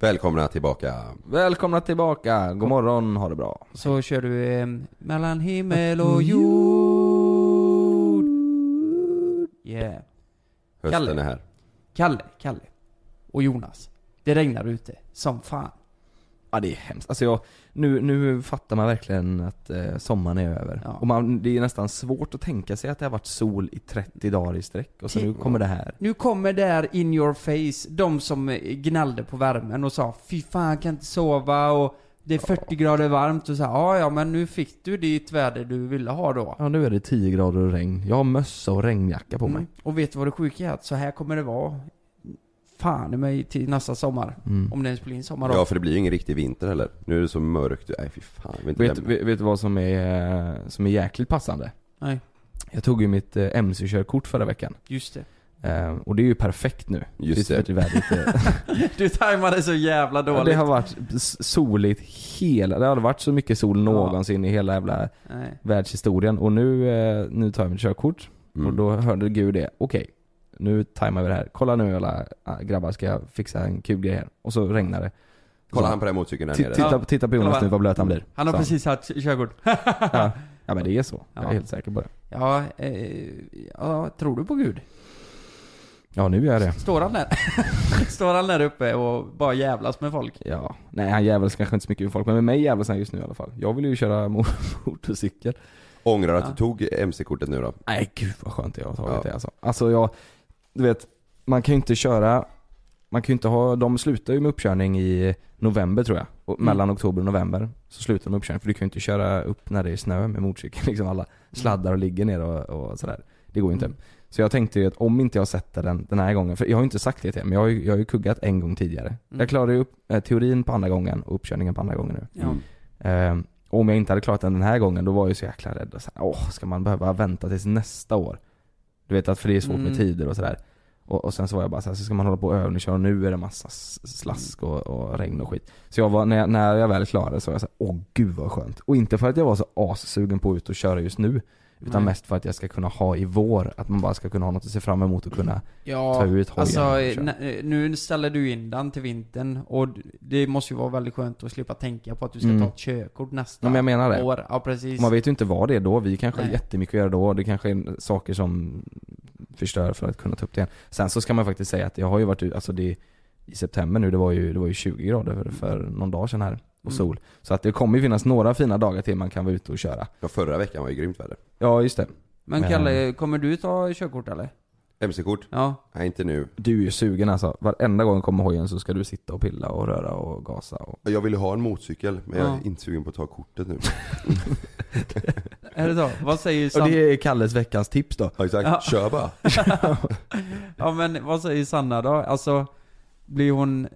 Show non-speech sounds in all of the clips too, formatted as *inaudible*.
Välkomna tillbaka. Välkomna tillbaka, god morgon, ha det bra. Så kör du eh, Mellan himmel och jord. Yeah. Hösten Kalle. är här. Kalle, Kalle och Jonas. Det regnar ute som fan. Ja det är hemskt. Alltså jag, nu, nu fattar man verkligen att eh, sommaren är över. Ja. Och man, det är nästan svårt att tänka sig att det har varit sol i 30 dagar i sträck och så nu kommer det här. Nu kommer där in your face de som eh, gnällde på värmen och sa Fy fan jag kan inte sova och det är 40 grader varmt och så här, ja ja men nu fick du ditt väder du ville ha då. Ja nu är det 10 grader och regn. Jag har mössa och regnjacka på mig. Mm. Och vet du vad det sjuka är? Att så här kommer det vara fan i mig till nästa sommar. Mm. Om det ens blir en sommar då. Ja för det blir ju ingen riktig vinter heller. Nu är det så mörkt. Nej fy fan. Vet, vet, vet du vad som är, eh, som är jäkligt passande? Nej, Jag tog ju mitt eh, MC-körkort förra veckan. just det. Eh, och det är ju perfekt nu. Just det. är- *laughs* Du tajmade så jävla Ja, dåligt. Det har varit soligt hela, det har varit så mycket sol någonsin i hela jävla Nej. världshistorien och nu, nu tar jag mitt körkort Mm. och då hörde Gud det, okej nu tajmar vi det här, kolla nu alla ah, grabbar ska jag fixa en kul grej här och så regnar det Kolla han på den motorcykeln där nere. titta, Ja. titta på Jonas Kolla nu vad- blöt han blir Han har Så. precis haft körkort. ja. *laughs* ja men det är så, jag är Ja. helt säker på det Ja, eh, ja, tror du på Gud? Ja nu gör jag det Står han där? *laughs* Står han där uppe och bara jävlas med folk? Ja, nej han jävlas kanske inte så mycket med folk men med mig jävlas han just nu i alla fall Jag vill ju köra *laughs* mo- motorcykel Ångrar att Ja. du tog MC-kortet nu då? Nej gud vad skönt jag har tagit Ja. det alltså. Alltså jag, du vet, man kan ju inte köra, man kan ju inte ha, de slutar ju med uppkörning i november tror jag. Och Mm. mellan oktober och november så slutar de med uppkörning. För du kan ju inte köra upp när det är snö med motorcykel. *laughs* Liksom alla sladdar och ligger ner och, och sådär. Det går ju inte. Mm. Så jag tänkte ju att om inte jag sätter den den här gången, för jag har ju inte sagt det till er, men jag har ju, jag har ju kuggat en gång tidigare. Mm. Jag klarade ju upp eh, teorin på andra gången och uppkörningen på andra gången nu. Ja. Ehm, och om jag inte hade klarat den den här gången, då var jag ju så jäkla rädd. Och så här, Åh, ska man behöva vänta tills nästa år? Du vet att för det är svårt Mm. med tider och sådär. Och, och sen så var jag bara så här, så ska man hålla på och övningsköra och nu är det massa slask och, och regn och skit. Så jag var, när jag, när jag väl klarade så var jag så här, åh gud vad skönt. Och inte för att jag var så assugen på att ut och köra just nu. Utan Nej. mest för att jag ska kunna ha i vår, att man bara ska kunna ha något att se fram emot och kunna ta Ja, ut hojen alltså köra. n- nu ställer du in den till vintern och det måste ju vara väldigt skönt att slippa tänka på att du ska Mm. ta ett körkort nästa Ja, men jag menar det. år. Ja, precis. Man vet ju inte vad det är då, vi kanske har Nej. jättemycket att göra då, det kanske är saker som förstör för att kunna ta upp det igen. Sen så ska man faktiskt säga att jag har ju varit ute, alltså det i september nu, det var ju, det var ju 20 grader för, för någon dag sedan här och Mm. sol. Så att det kommer ju finnas några fina dagar till man kan vara ute och köra. Ja, förra veckan var ju grymt väder. Ja just det. Men Men- Kalle, kommer du ta körkort eller? MC-kort? Ja. Nej inte nu. Du är ju sugen alltså. Varenda gång kommer hojen så ska du sitta och pilla och röra och gasa och... Jag vill ju ha en motorcykel men jag Ja. är inte sugen på att ta kortet nu. *laughs* Är det så? Vad säger Och Sanna? det är Kalles veckans tips då. Ja exakt, Ja. kör bara. *laughs* ja men vad säger Sanna då? Alltså, blir hon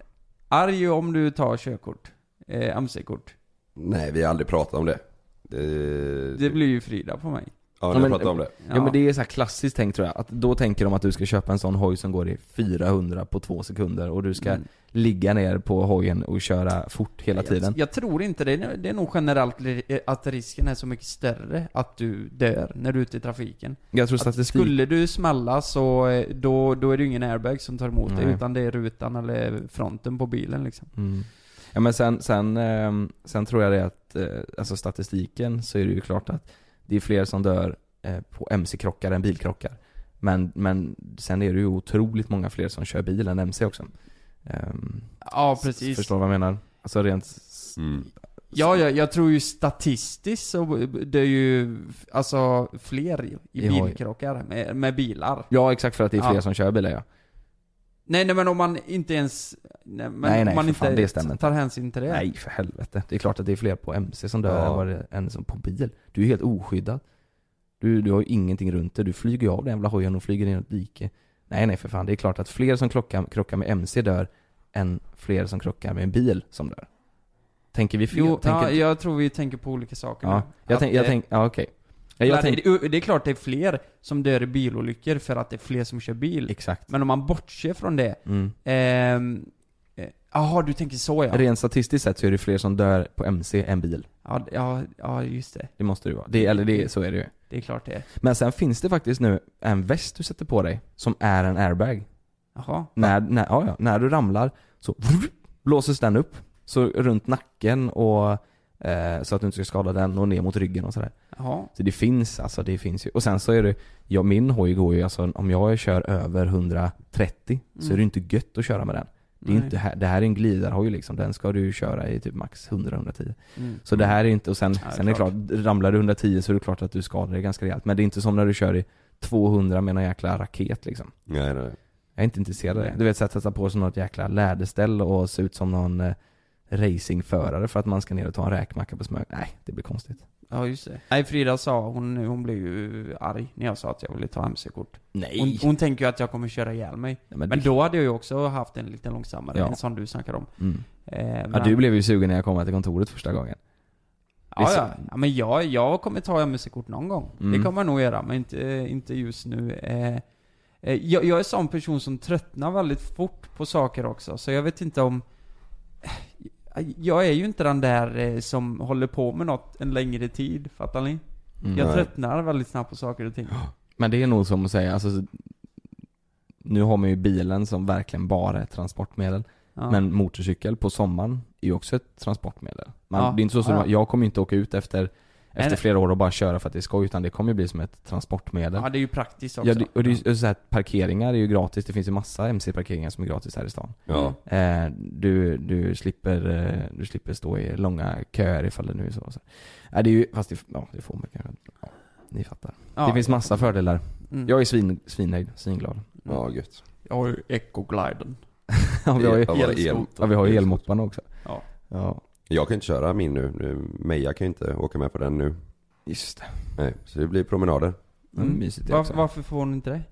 arg om du tar körkort? Eh, MC-kort? Nej vi har aldrig pratat om det. Det, Det blir ju Frida på mig. Ja, Ja, ni har men- pratat om det. Ja. men det är så här klassiskt tänkt tror jag. Att då tänker de att du ska köpa en sån hoj som går i 400 på två sekunder och du ska Mm. ligga ner på hojen och köra fort hela tiden. Jag, jag tror inte det. Det är nog generellt li- att risken är så mycket större att du dör när du är ute i trafiken. Jag tror Att statistik... skulle du smälla så, eh, då, då är det ju ingen airbag som tar emot dig Nej. utan det är rutan eller fronten på bilen liksom. Mm. Ja men sen, sen, ehm, sen tror jag det att, eh, alltså statistiken så är det ju klart att det är fler som dör eh, på MC-krockar än bilkrockar. Men, men sen är det ju otroligt många fler som kör bil än MC också. Ehm, Ja, precis. Förstår vad jag menar? Alltså rent... Mm. Ja, jag, jag tror ju statistiskt så det är ju alltså fler i bilkrockar med, med bilar. Ja exakt för att det är fler Ja. som kör bilar ja. Nej, nej men om man inte ens... Nej, men Nej, nej, man för inte fan, det stämmer tar hänsyn till det. Nej för helvete. Det är klart att det är fler på MC som dör Ja. än det än som på bil. Du är helt oskyddad. Du, du har ju ingenting runt dig. Du flyger ju av den jävla hojen och flyger ner i ett dike. Nej nej för fan. Det är klart att fler som krockar, krockar med MC dör än fler som krockar med en bil som dör. Tänker vi fel? Jo, tänker... ja, jag tror vi tänker på olika saker ja. nu. Jag, tänk, jag tänk, ja okej. Ja, jag tänk, det, det är klart det är fler som dör i bilolyckor för att det är fler som kör bil. exakt. Men om man bortser från det, Mm. ehm, eh, jaha du tänker så ja. Rent statistiskt sett så är det fler som dör på MC än bil. Ja, ja, ja just det. Det måste det vara. Det, eller det, så är det ju. Det är klart det är. Men sen finns det faktiskt nu en väst du sätter på dig som är en airbag. Jaha. När, när, ja, ja, när du ramlar så *laughs* blåses den upp. Så runt nacken och eh, så att du inte ska skada den och ner mot ryggen och sådär. Jaha. Så det finns, alltså det finns ju. Och sen så är det, ja min hoj går ju alltså, om jag kör över 130 så är det Mm. inte gött att köra med den. Det är Nej. inte, här- det här är en glidarhoj liksom, den ska du köra i typ max 100-110. Mm. Så det här är inte, och sen, Ja, sen är det klart. klart, ramlar du 110 så är det klart att du skadar dig ganska rejält. Men det är inte som när du kör i 200 med en jäkla raket liksom. Nej, nej. Jag är inte intresserad av det. Du vet, så att sätta på sig något jäkla läderställ och se ut som någon eh, racingförare för att man ska ner och ta en räkmacka på Smögen. Nej, det blir konstigt. Ja just det. Nej Frida sa, hon, hon blev ju arg när jag sa att jag ville ta MC-kort. Nej! Hon, hon tänker ju att jag kommer köra ihjäl mig. Nej, men Men det- då hade jag ju också haft en lite långsammare, Ja. en sån du snackar om. Mm. Eh, men Ja, du blev ju sugen när jag kom till kontoret första gången. Ja, ja. ja men jag, jag kommer ta MC-kort någon gång. Mm. Det kommer jag nog göra, men inte, inte just nu. Eh, eh, jag, jag är sån person som tröttnar väldigt fort på saker också, så jag vet inte om... Jag är ju inte den där eh, som håller på med något en längre tid, fattar ni? Mm. Jag tröttnar väldigt snabbt på saker och ting. Men det är nog som att säga, alltså Nu har man ju bilen som verkligen bara är ett transportmedel. Ja. Men motorcykel på sommaren är ju också ett transportmedel. Man, Ja. Det är inte så som, ja. jag kommer inte åka ut efter efter nej. flera år och bara köra för att det är skoj, utan det kommer ju bli som ett transportmedel. ja, det är ju praktiskt också. Ja, det, och det är ju så här, parkeringar är ju gratis, det finns ju massa MC-parkeringar som är gratis här i stan. Ja. Mm. Eh, du, du, slipper, eh, du slipper stå i långa köer ifall det nu är så. så. Eh, det är ju, fast det, ja, det får man kanske. Ja, ni fattar. Ja. Det finns massa fördelar. Mm. Jag är svin, svinnöjd, svinglad. Ja, gött. Jag har ju Ecogliden. *laughs* ja, vi har ju, ja, vi har ju elmopparna också. Ja. Ja, Jag kan inte köra min nu. nu. Meja kan ju inte åka med på den nu. just det. Nej, så det blir promenader. Mm. Mysigt det Var, också. varför får hon inte det?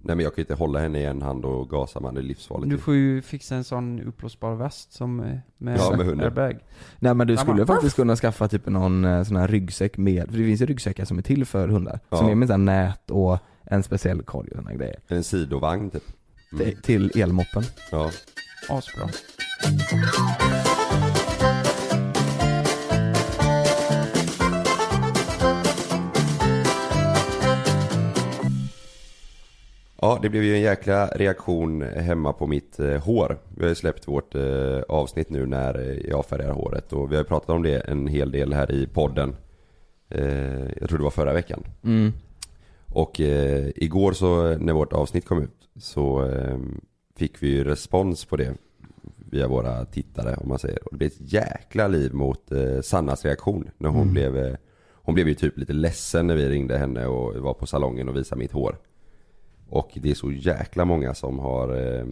Nej men jag kan ju inte hålla henne i en hand och gasa man, det är livsfarligt. Du ju. får ju fixa en sån uppblåsbar väst som eh, med, Ja, med hunden. airbag. Nej men du Ja, skulle man- faktiskt kunna skaffa typ någon eh, sån här ryggsäck med, för det finns ju ryggsäckar som är till för hundar. Ja. Som är med sån här nät och en speciell korg och såna här grejer. En sidovagn typ. Mm. Till- Till elmoppen. Ja. Asbra. Ja, det blev ju en jäkla reaktion hemma på mitt eh, hår. Vi har ju släppt vårt eh, avsnitt nu när jag färgar håret och vi har ju pratat om det en hel del här i podden. Eh, jag tror det var förra veckan. Mm. Och eh, igår så när vårt avsnitt kom ut så eh, fick vi ju respons på det via våra tittare om man säger. Och det blev ett jäkla liv mot eh, Sannas reaktion när hon Mm. blev Hon blev ju typ lite ledsen när vi ringde henne och var på salongen och visade mitt hår. Och det är så jäkla många som har eh,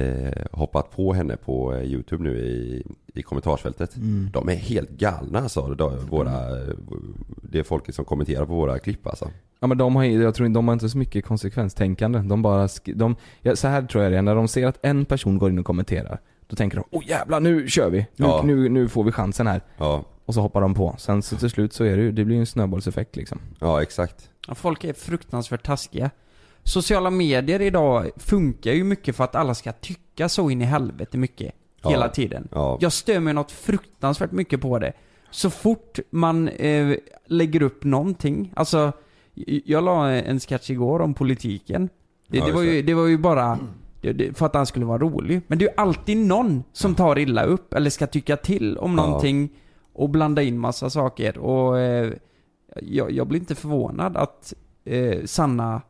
eh, hoppat på henne på eh, Youtube nu i, i kommentarsfältet. Mm. De är helt galna alltså, de, våra, eh, det är folket som kommenterar på våra klipp alltså. Ja men de har, jag tror inte, de har inte så mycket konsekvenstänkande. De bara, de, ja, så här tror jag det är, när de ser att en person går in och kommenterar, då tänker de åh jävlar nu kör vi! Nu, Ja. nu, nu får vi chansen här. Ja, Och så hoppar de på. Sen så till slut så är det ju, det blir ju en snöbollseffekt liksom. ja exakt. Ja, folk är fruktansvärt taskiga. Sociala medier idag funkar ju mycket för att alla ska tycka så in i helvete mycket. Ja. Hela tiden. Ja, Jag stör mig något fruktansvärt mycket på det. Så fort man eh, lägger upp någonting, alltså jag la en sketch igår om politiken. Det, Ja, det, var, ju, det var ju bara för att han skulle vara rolig. Men det är ju alltid någon som tar illa upp eller ska tycka till om Ja. någonting och blanda in massa saker. Och eh, jag, jag blir inte förvånad att eh, Sanna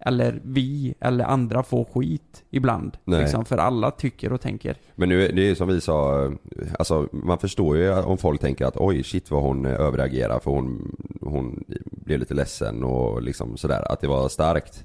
eller vi eller andra får skit ibland. Nej. Liksom, för alla tycker och tänker. men nu är det är som vi sa, alltså man förstår ju om folk tänker att oj shit vad hon eh, överreagerar för hon, hon blev lite ledsen och liksom sådär, att det var starkt.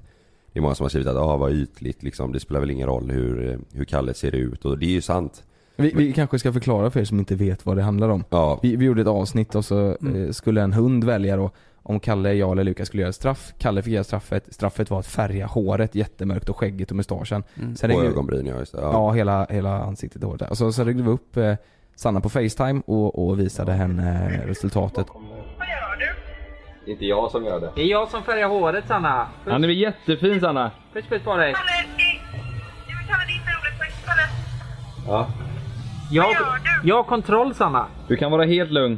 Det är många som har skrivit att ah, vad ytligt liksom, det spelar väl ingen roll hur, eh, hur Kalle ser ut och det är ju sant. Vi, vi kanske ska förklara för er som inte vet vad det handlar om. Ja, Vi, vi gjorde ett avsnitt och så Mm. eh, skulle en hund välja då om Kalle, jag eller Lukas skulle göra straff. Kalle fick göra straffet. Straffet var att färga håret jättemörkt och skägget och mustaschen. Mm. Sen och ringde- ögonbryn ja, just det. Ja, Ja. hela, hela ansiktet och håret där. Och så, så ringde vi upp eh, Sanna på Facetime och, och visade henne resultatet. Vad gör du? Inte jag som gör det. Det är jag som färgar håret Sanna. Puss, Han är väl jättefin Sanna? puss, puss på dig. Kalle, det... Du vill kalla din roligt på Kalle? Ja. Jag, Vad gör du? jag har kontroll Sanna. Du kan vara helt lugn.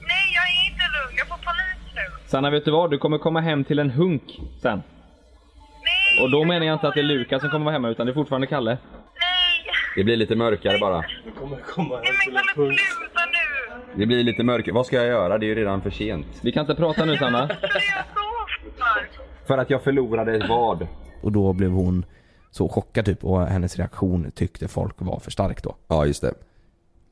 Nej, jag är inte lugn. Jag får panik nu. Sanna vet du vad? Du kommer komma hem till en hunk sen. Nej! Och då menar jag inte att det är Lukas som kommer vara hemma utan det är fortfarande Kalle. Nej! Det blir lite mörkare bara. Nej men Kalle, sluta nu! Det blir lite mörkare. Vad ska jag göra? Det är ju redan för sent. Vi kan inte prata nu Sanna. För? Att jag förlorade ett vad. Och då blev hon så chockad typ och hennes reaktion tyckte folk var för stark då. Ja just det.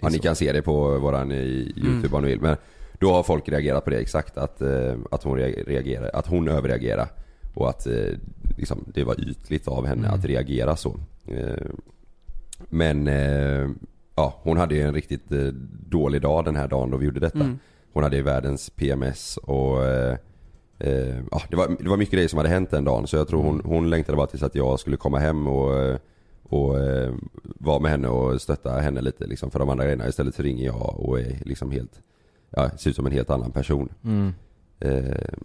Ja, ni så. kan se det på våran eh, youtube om ni vill. Men då har folk reagerat på det exakt. Att, eh, att hon reagerar, att hon överreagerar. Och att eh, liksom, det var ytligt av henne att reagera så. Eh, Men ja, hon hade ju en riktigt dålig dag den här dagen då vi gjorde detta. Hon hade ju världens PMS och ja, det, var, det var mycket grejer som hade hänt den dagen så jag tror hon, hon längtade bara tills att jag skulle komma hem och, och vara med henne och stötta henne lite liksom för de andra grejerna. Istället så ringer jag och är liksom helt, ja, ser ut som en helt annan person. Eh,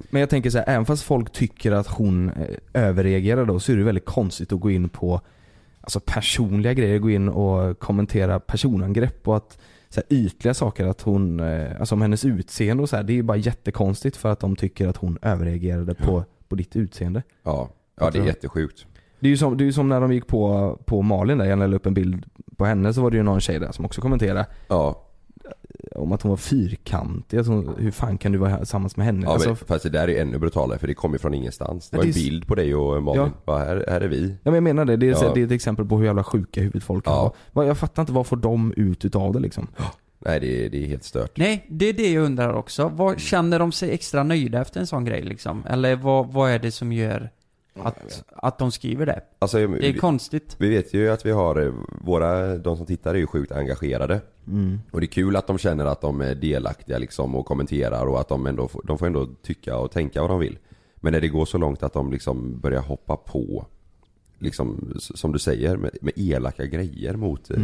Men jag tänker så här, även fast folk tycker att hon eh, överreagerar då så är det väldigt konstigt att gå in på Alltså personliga grejer, gå in och kommentera personangrepp och att så här, ytliga saker, att hon, eh, alltså om hennes utseende och så här, det är ju bara jättekonstigt för att de tycker att hon överreagerade på, på ditt utseende. ja, ja det är jättesjukt. Det är ju som, det är som när de gick på, på Malin där, jag la upp en bild på henne så var det ju någon tjej där som också kommenterade. Ja, om att hon var fyrkantig, hon, hur fan kan du vara här tillsammans med henne? ja alltså, men, fast det där är ännu brutalare för det kommer från ingenstans. Det var det en bild på dig och Malin. Ja. Ja. här, här är vi. Ja men jag menar det, det är, Ja. det är ett exempel på hur jävla sjuka huvudet folk kan Ja. vara. Vad- Jag fattar inte, vad får de ut utav det liksom? *gasps* Nej det är, det är helt stört. Nej, det är det jag undrar också. Vad, känner de sig extra nöjda efter en sån grej liksom? Eller vad, vad är det som gör att, att de skriver det? Alltså, Det är vi, konstigt. vi vet ju att vi har, eh, våra, de som tittar är ju sjukt engagerade. Mm. Och det är kul att de känner att de är delaktiga liksom och kommenterar och att de ändå, får- de får ändå tycka och tänka vad de vill. Men när det går så långt att de liksom börjar hoppa på, liksom som du säger, med, med elaka grejer mot eh,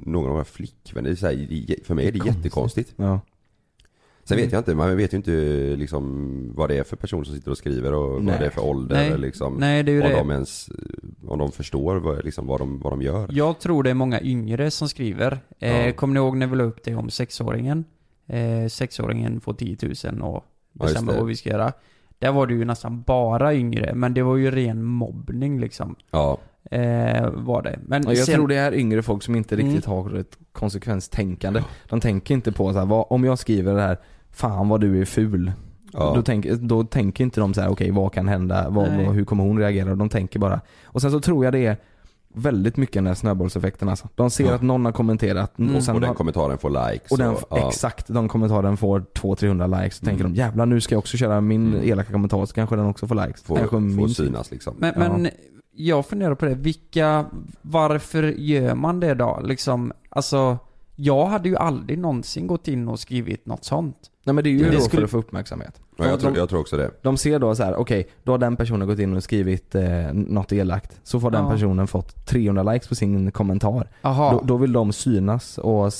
någon av våra flickvänner. Det är det- för mig är det jättekonstigt. Ja. Sen vet jag inte, man vet ju inte liksom vad det är för person som sitter och skriver och Nej. vad det är för ålder Nej. eller liksom. Nej, det är ju om det. de ens, om de förstår vad, liksom, vad, de, vad de gör. Jag tror det är många yngre som skriver. Eh, Ja. Kommer ni ihåg när vi la upp det om sexåringen? Eh, sexåringen får 10 000 och Ja, bestämmer det. vad vi ska göra. Där var det ju nästan bara yngre, men det var ju ren mobbning liksom. Ja, Eh, var det. Men Ja, jag sen, tror det är yngre folk som inte Mm. riktigt har ett konsekvenstänkande. De tänker inte på så här, vad, om jag skriver det här, fan vad du är ful. Ja. Då, tänk, då tänker inte de så här, okej vad kan hända, vad, vad, hur kommer hon reagera? De tänker bara. Och sen så tror jag det är väldigt mycket den här snöbollseffekten alltså. De ser Ja. att någon har kommenterat Mm. och sen och den har- kommentaren får likes. Och den, ja. exakt, de kommentaren får 200-300 likes. Så tänker de jävlar nu ska jag också köra min elaka kommentar så kanske den också får likes. Får, kanske får synas liksom. men, Ja. men jag funderar på det, vilka, varför gör man det då? Liksom, alltså, jag hade ju aldrig någonsin gått in och skrivit något sånt. Nej men det är ju Det då skulle- för att få uppmärksamhet. Ja, jag, De- tror, jag tror också det. De ser då så här: okej, då har den personen gått in och skrivit eh, något elakt. Så får den Ja. personen fått 300 likes på sin kommentar. Aha. Då, då vill de synas och,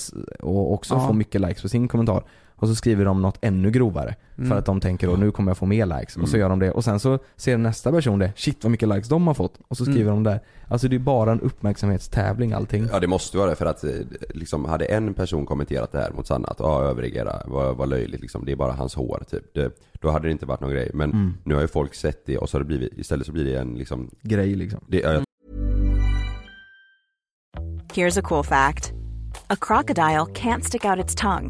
och också Ja. få mycket likes på sin kommentar. Och så skriver de något ännu grovare. Mm. För att de tänker då, nu kommer jag få mer likes. Och så Mm. gör de det. Och sen så ser nästa person det, shit vad mycket likes de har fått. Och så skriver Mm. de där. Alltså det är bara en uppmärksamhetstävling allting. Ja det måste vara det för att eh, liksom hade en person kommenterat det här mot Sanna att ja överreagera, vad, vad löjligt liksom, det är bara hans hår typ. Det, då hade det inte varit någon grej. Men Mm. nu har ju folk sett det och så har det blivit, istället så blir det en liksom, Grej liksom. det, ja, jag Here's a cool fact a crocodile can't stick out its tongue.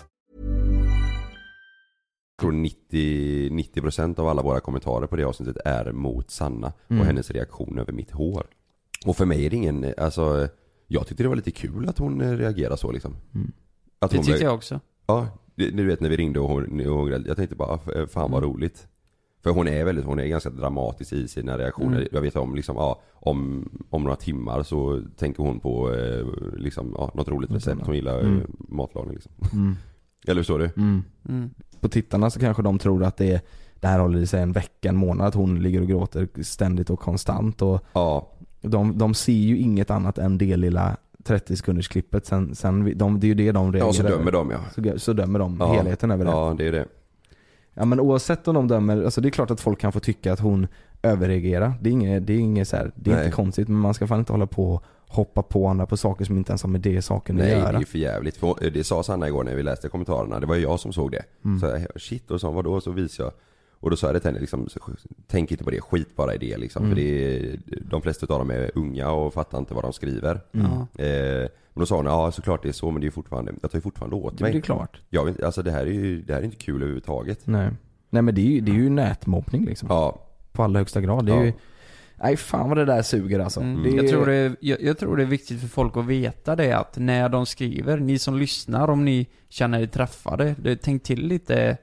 tror 90, 90% av alla våra kommentarer på det avsnittet är mot Sanna Mm. och hennes reaktion över mitt hår. Och för mig är det ingen, alltså jag tyckte det var lite kul att hon eh, reagerade så liksom. Mm. Att Det tyckte blev- jag också. Ja, Du vet när vi ringde och hon, och hon jag tänkte bara, "Ah, fan vad roligt. För hon är väldigt, hon är ganska dramatisk i sina reaktioner. Mm. Jag vet om liksom, ja, om, om några timmar så tänker hon på eh, liksom, ja, något roligt recept. Hon gillar Mm. mm. matlagning liksom. Mm. Eller förstår du? Mm. Mm. På tittarna så kanske de tror att det, är, det här håller i sig en vecka, en månad, att hon ligger och gråter ständigt och konstant och Ja, de, de ser ju inget annat än det lilla 30 sekunders klippet sen, sen vi- de, det är ju det de reagerar ja så dömer de ja. Så, så dömer de Ja. helheten över det. Ja, det är det. Ja men oavsett om de dömer, alltså det är klart att folk kan få tycka att hon överreagerar. Det är inget, det är inget så här, det är Nej. inte konstigt men man ska fan inte hålla på och hoppa på andra på saker som inte ens har med det saken Nej att det göra. är för jävligt. För hon- det sa Sanna igår när vi läste kommentarerna, det var ju jag som såg det. Mm. Så jag, shit och så vadå? Så visade jag. Och då sa jag det till henne liksom, tänk inte på det, skit bara i det liksom. Mm. För det är, de flesta av dem är unga och fattar inte vad de skriver. Mm. Eh, men då sa hon, ja såklart det är så men det är fortfarande, jag tar ju fortfarande åt Det mig. är ju klart. Jag alltså det här är ju, det här är inte kul överhuvudtaget. Nej. Nej men det är ju, det är ju nätmobbning liksom. Ja, På allra högsta grad. Det är Ja. ju, nej fan vad det där suger alltså. Mm. Det Jag, tror det, är- jag, jag tror det är viktigt för folk att veta det att när de skriver, ni som lyssnar, om ni känner er träffade, det, tänk till lite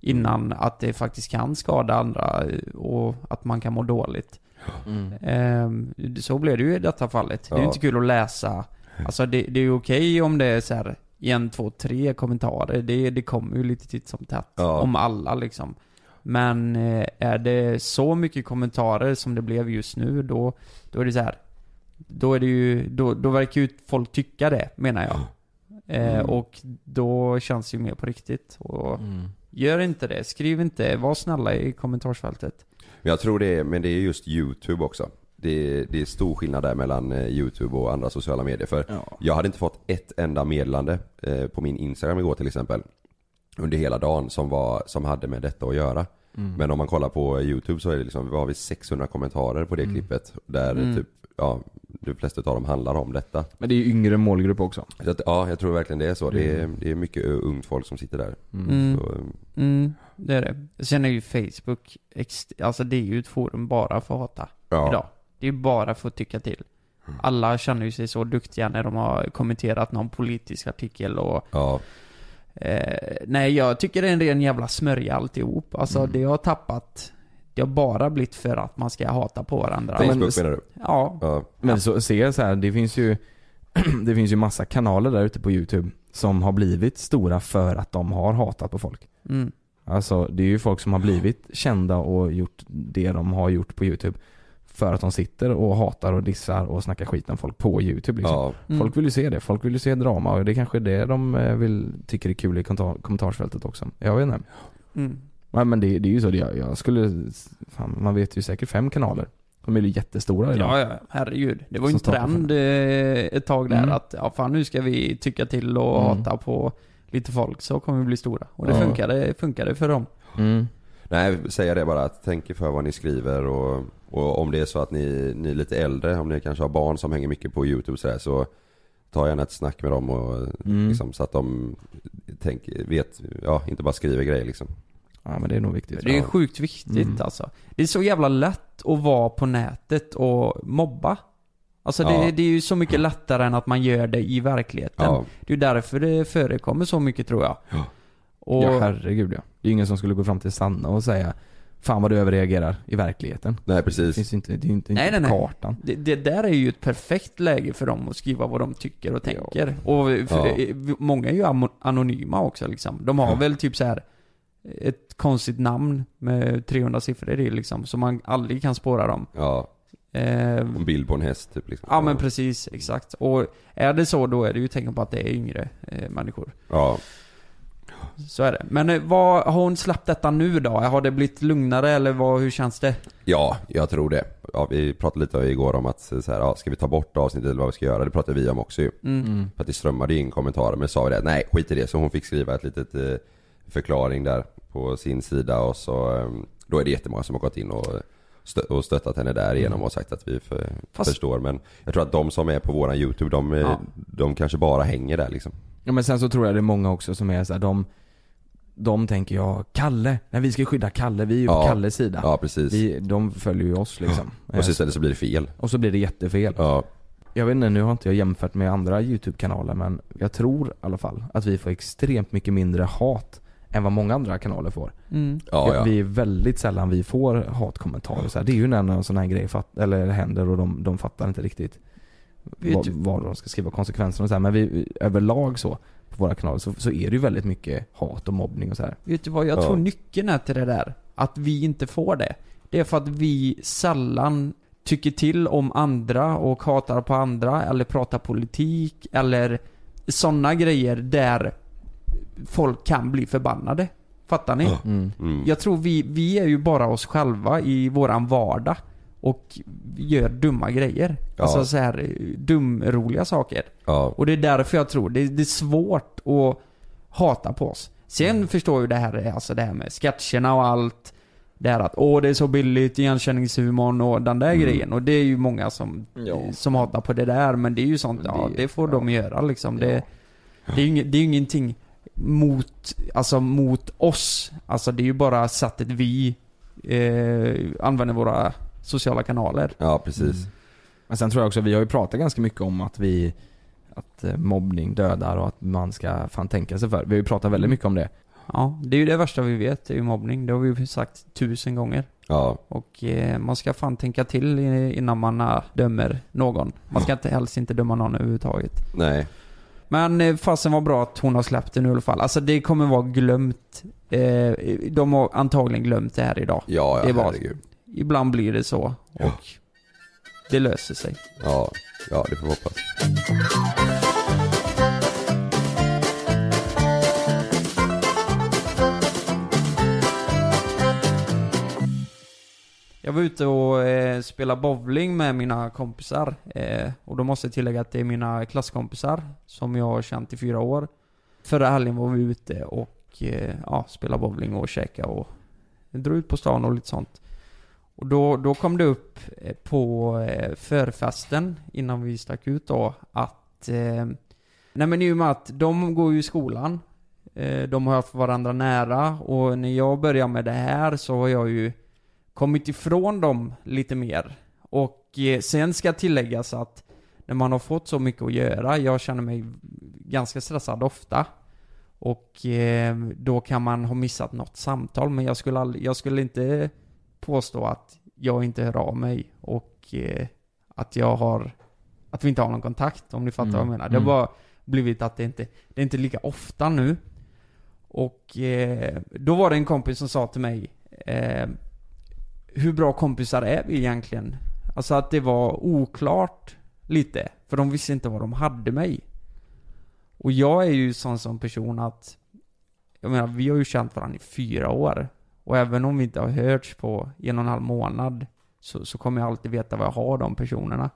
innan att det faktiskt kan skada andra eh, och att man kan må dåligt. Mm. Ehm, så blev det ju i detta fallet. Det är ju Ja. inte kul att läsa. Alltså det, det är ju okej om det är så här en, två, tre kommentarer. Det, det kommer ju lite titt som tätt. Ja. Om alla liksom. Men eh, är det så mycket kommentarer som det blev just nu, då, då är det så här. Då är det ju, då, då verkar ju folk tycka det, menar jag. Eh, Mm. och då känns det ju mer på riktigt. Och Mm. gör inte det, skriv inte, var snälla i kommentarsfältet. men jag tror det är, men det är just YouTube också. Det är, det är stor skillnad där mellan eh, YouTube och andra sociala medier. För Ja. Jag hade inte fått ett enda meddelande på min Instagram igår till exempel. Under hela dagen som, var, som hade med detta att göra. Mm. Men om man kollar på YouTube så är det liksom, vad har vi 600 kommentarer på det Mm. klippet. Där Mm. typ, ja, de flesta av dem handlar om detta. Men det är ju yngre målgrupp också. Så att, ja, jag tror verkligen det är så. Det är, Mm. det är mycket ungt folk som sitter där. Mm. Så, eh, Mm, det är det. Sen är ju Facebook, alltså det är ju ett forum bara för att hata ja. idag. Det är ju bara för att tycka till. Alla känner ju sig så duktiga när de har kommenterat någon politisk artikel och Ja, eh, Nej, jag tycker det är en ren jävla smörja alltihop. Alltså Mm. det har tappat Det har bara blivit för att man ska hata på varandra. Men- Facebook menar du? Ja. Ja. Men så, se så här, det finns ju *clears throat* Det finns ju massa kanaler där ute på youtube Som har blivit stora för att de har hatat på folk Mm. Alltså det är ju folk som har blivit kända och gjort det de har gjort på youtube För att de sitter och hatar och dissar och snackar skit om folk på youtube liksom. Ja, Mm. Folk vill ju se det, folk vill ju se drama och det är kanske är det de eh, vill, tycker är kul i kommentar, kommentarsfältet också Jag vet inte Mm. Nej, men det, det är ju så, det, jag, jag skulle, fan, man vet ju säkert fem kanaler De är ju jättestora idag Ja, ja, herregud. Det var ju en trend eh, ett tag där Mm. att, ja fan nu ska vi tycka till och Mm. hata på lite folk så kommer vi bli stora. Och det Ja. funkade, funkade för dem. mm. nej säga det bara att tänk er för vad ni skriver och, och om det är så att ni, ni är lite äldre, om ni kanske har barn som hänger mycket på YouTube så, där, så ta gärna ett snack med dem och Mm. liksom, så att de tänk, vet, ja inte bara skriver grejer liksom. Ja men det är nog viktigt Det är sjukt viktigt Mm. alltså. Det är så jävla lätt att vara på nätet och mobba. Alltså det, Ja. det är ju så mycket lättare än att man gör det i verkligheten. Ja, Det är ju därför det förekommer så mycket tror jag. Ja. Och, Ja herregud ja. Det är ju ingen som skulle gå fram till Sanna och säga Fan vad du överreagerar i verkligheten. nej Det precis. finns ju inte, det är ju inte, Nej, inte nej, nej. kartan. det, det där är ju ett perfekt läge för dem att skriva vad de tycker och tänker. Och för, Ja. eh, många är ju anonyma också liksom. De har Ja. väl typ så här ett konstigt namn med 300 siffror i liksom, så man aldrig kan spåra dem. Ja, Eh, en bild på en häst typ liksom. ja men precis, exakt. Och är det så då är det ju tecken på att det är yngre eh, människor. Ja, Så är det. Men eh, vad, har hon släppt detta nu då? Har det blivit lugnare eller vad, hur känns det? ja, jag tror det. Ja, vi pratade lite igår om att så här, ja, ska vi ta bort avsnittet eller vad vi ska göra? Det pratade vi om också ju. Mm. För att det strömmade in kommentarer, men sa vi det, nej skit i det. Så hon fick skriva ett litet eh, förklaring där på sin sida och så, eh, då är det jättemånga som har gått in och, och stöttat henne där igenom och sagt att vi för, Fast- förstår. Men jag tror att de som är på våran YouTube, de, eh, Ja. de kanske bara hänger där liksom. Ja men sen så tror jag det är många också som är så här, de De tänker jag, Kalle, nej vi ska skydda Kalle, vi är ju på Ja. Kalles sida Ja precis. vi, De följer ju oss liksom och så istället så blir det fel. Och så blir det jättefel Ja, jag vet inte, nu har inte jag jämfört med andra YouTube-kanaler men jag tror i alla fall att vi får extremt mycket mindre hat än vad många andra kanaler får. Mm. Ja, ja. Vi är väldigt sällan vi får hatkommentarer så här. Det är ju när en sån här grej fatt, eller händer och de, de fattar inte riktigt Vet vad, du- vad de ska skriva konsekvenserna och så här. Men vi, överlag så, på våra kanaler så, så är det ju väldigt mycket hat och mobbning och så här. Vet du vad jag Ja. tror nyckeln är till det där? Att vi inte får det. Det är för att vi sällan tycker till om andra och hatar på andra eller pratar politik eller sådana grejer där folk kan bli förbannade. Fattar ni? Mm. Mm. Jag tror vi, vi är ju bara oss själva i våran vardag och gör dumma grejer. Ja. Alltså så här eh, dumroliga saker. Ja. Och det är därför jag tror det, det är svårt att hata på oss. Sen förstår jag ju det här, alltså det här med sketcherna och allt. Det här att åh det är så billigt, igenkänningshumorn och den där Mm. grejen. Och det är ju många som, Ja. som hatar på det där. Men det är ju sånt, ja Det- det får ja. de göra liksom. Det, Ja. det är ju inget, det är ju ingenting mot, alltså mot oss. Alltså det är ju bara sättet vi eh, använder våra sociala kanaler. ja, precis. Men sen tror jag också, vi har ju pratat ganska mycket om att vi att eh, mobbning dödar och att man ska fan tänka sig för. Vi har ju pratat väldigt mycket om det. Ja, det är ju det värsta vi vet, det är ju mobbning. Det har vi ju sagt tusen gånger. Ja. Och eh, man ska fan tänka till innan man eh, dömer någon. Man ska inte, helst inte döma någon överhuvudtaget. Nej. Men eh, fasen var bra att hon har släppt det nu i alla fall. Alltså det kommer vara glömt. Eh, de har antagligen glömt det här idag. Ja, ja, Det var- herregud. Ibland blir det så. Ja. Och det löser sig. Ja, ja det får vi hoppas. Jag var ute och eh, spelade bowling med mina kompisar. Eh, och då måste jag tillägga att det är mina klasskompisar som jag har känt i fyra år. Förra helgen var vi ute och eh, ja, spelade bowling och käkade och drog ut på stan och lite sånt. Och då, då kom det upp eh, på eh, förfesten innan vi stack ut då att eh, Nej men i och med att de går ju i skolan eh, De har haft varandra nära och när jag började med det här så har jag ju kommit ifrån dem lite mer. Och eh, sen ska tilläggas att när man har fått så mycket att göra, jag känner mig ganska stressad ofta. Och eh, då kan man ha missat något samtal, men jag skulle, aldrig, jag skulle inte påstå att jag inte hör av mig och eh, att jag har, att vi inte har någon kontakt, om ni fattar Mm. vad jag menar. Det har Mm. bara blivit att det inte, det är inte lika ofta nu. Och då var det en kompis som sa till mig hur bra kompisar är vi egentligen? Alltså att det var oklart lite, för de visste inte vad de hade mig. Och jag är ju sån som person att, jag menar vi har ju känt varandra i fyra år. Och även om vi inte har hörts på en och en halv månad, så, så kommer jag alltid veta vad jag har de personerna.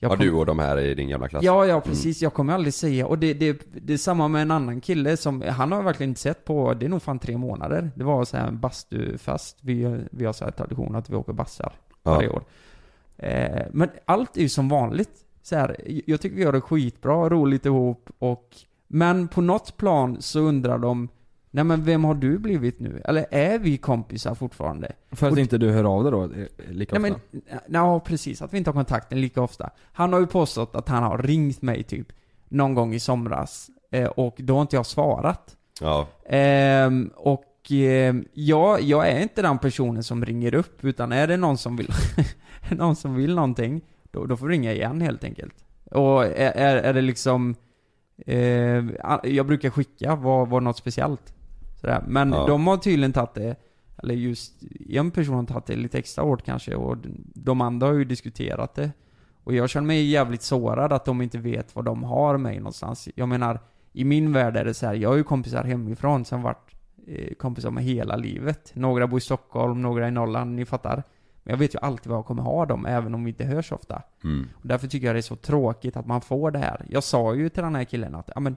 Mm. Jag Ja, kom- du och de här i din gamla klass? Ja, ja precis. Jag kommer aldrig säga, och det, det, det är samma med en annan kille som, han har jag verkligen inte sett på, det är nog fan tre månader. Det var så här en bastufest, vi, vi har så här tradition att vi åker bassar varje år. Eh, men allt är ju som vanligt. Så här, jag tycker vi gör det skitbra, roligt ihop och Men på något plan så undrar de Nej men vem har du blivit nu? Eller är vi kompisar fortfarande? För att Och- inte du hör av dig då eh, lika Nej ofta? men, ja precis, att vi inte har kontakten lika ofta. Han har ju påstått att han har ringt mig typ någon gång i somras. Eh, och då har inte jag svarat. Ja. Ehm, och jag, jag är inte den personen som ringer upp, utan är det någon som vill, *laughs* någon som vill någonting, då, då får jag ringa igen helt enkelt. Och är, är, är det liksom, eh, jag brukar skicka, var, var något speciellt. Sådär. Men Ja. de har tydligen tagit det, eller just en person har tagit det lite extra hårt kanske, och de andra har ju diskuterat det. Och jag känner mig jävligt sårad att de inte vet var de har mig någonstans. Jag menar, i min värld är det så här, jag har ju kompisar hemifrån som varit eh, kompisar med hela livet. Några bor i Stockholm, några i Norrland, ni fattar. Men jag vet ju alltid var jag kommer ha dem, även om vi inte hörs ofta. Mm. Och därför tycker jag det är så tråkigt att man får det här. Jag sa ju till den här killen att, ja men,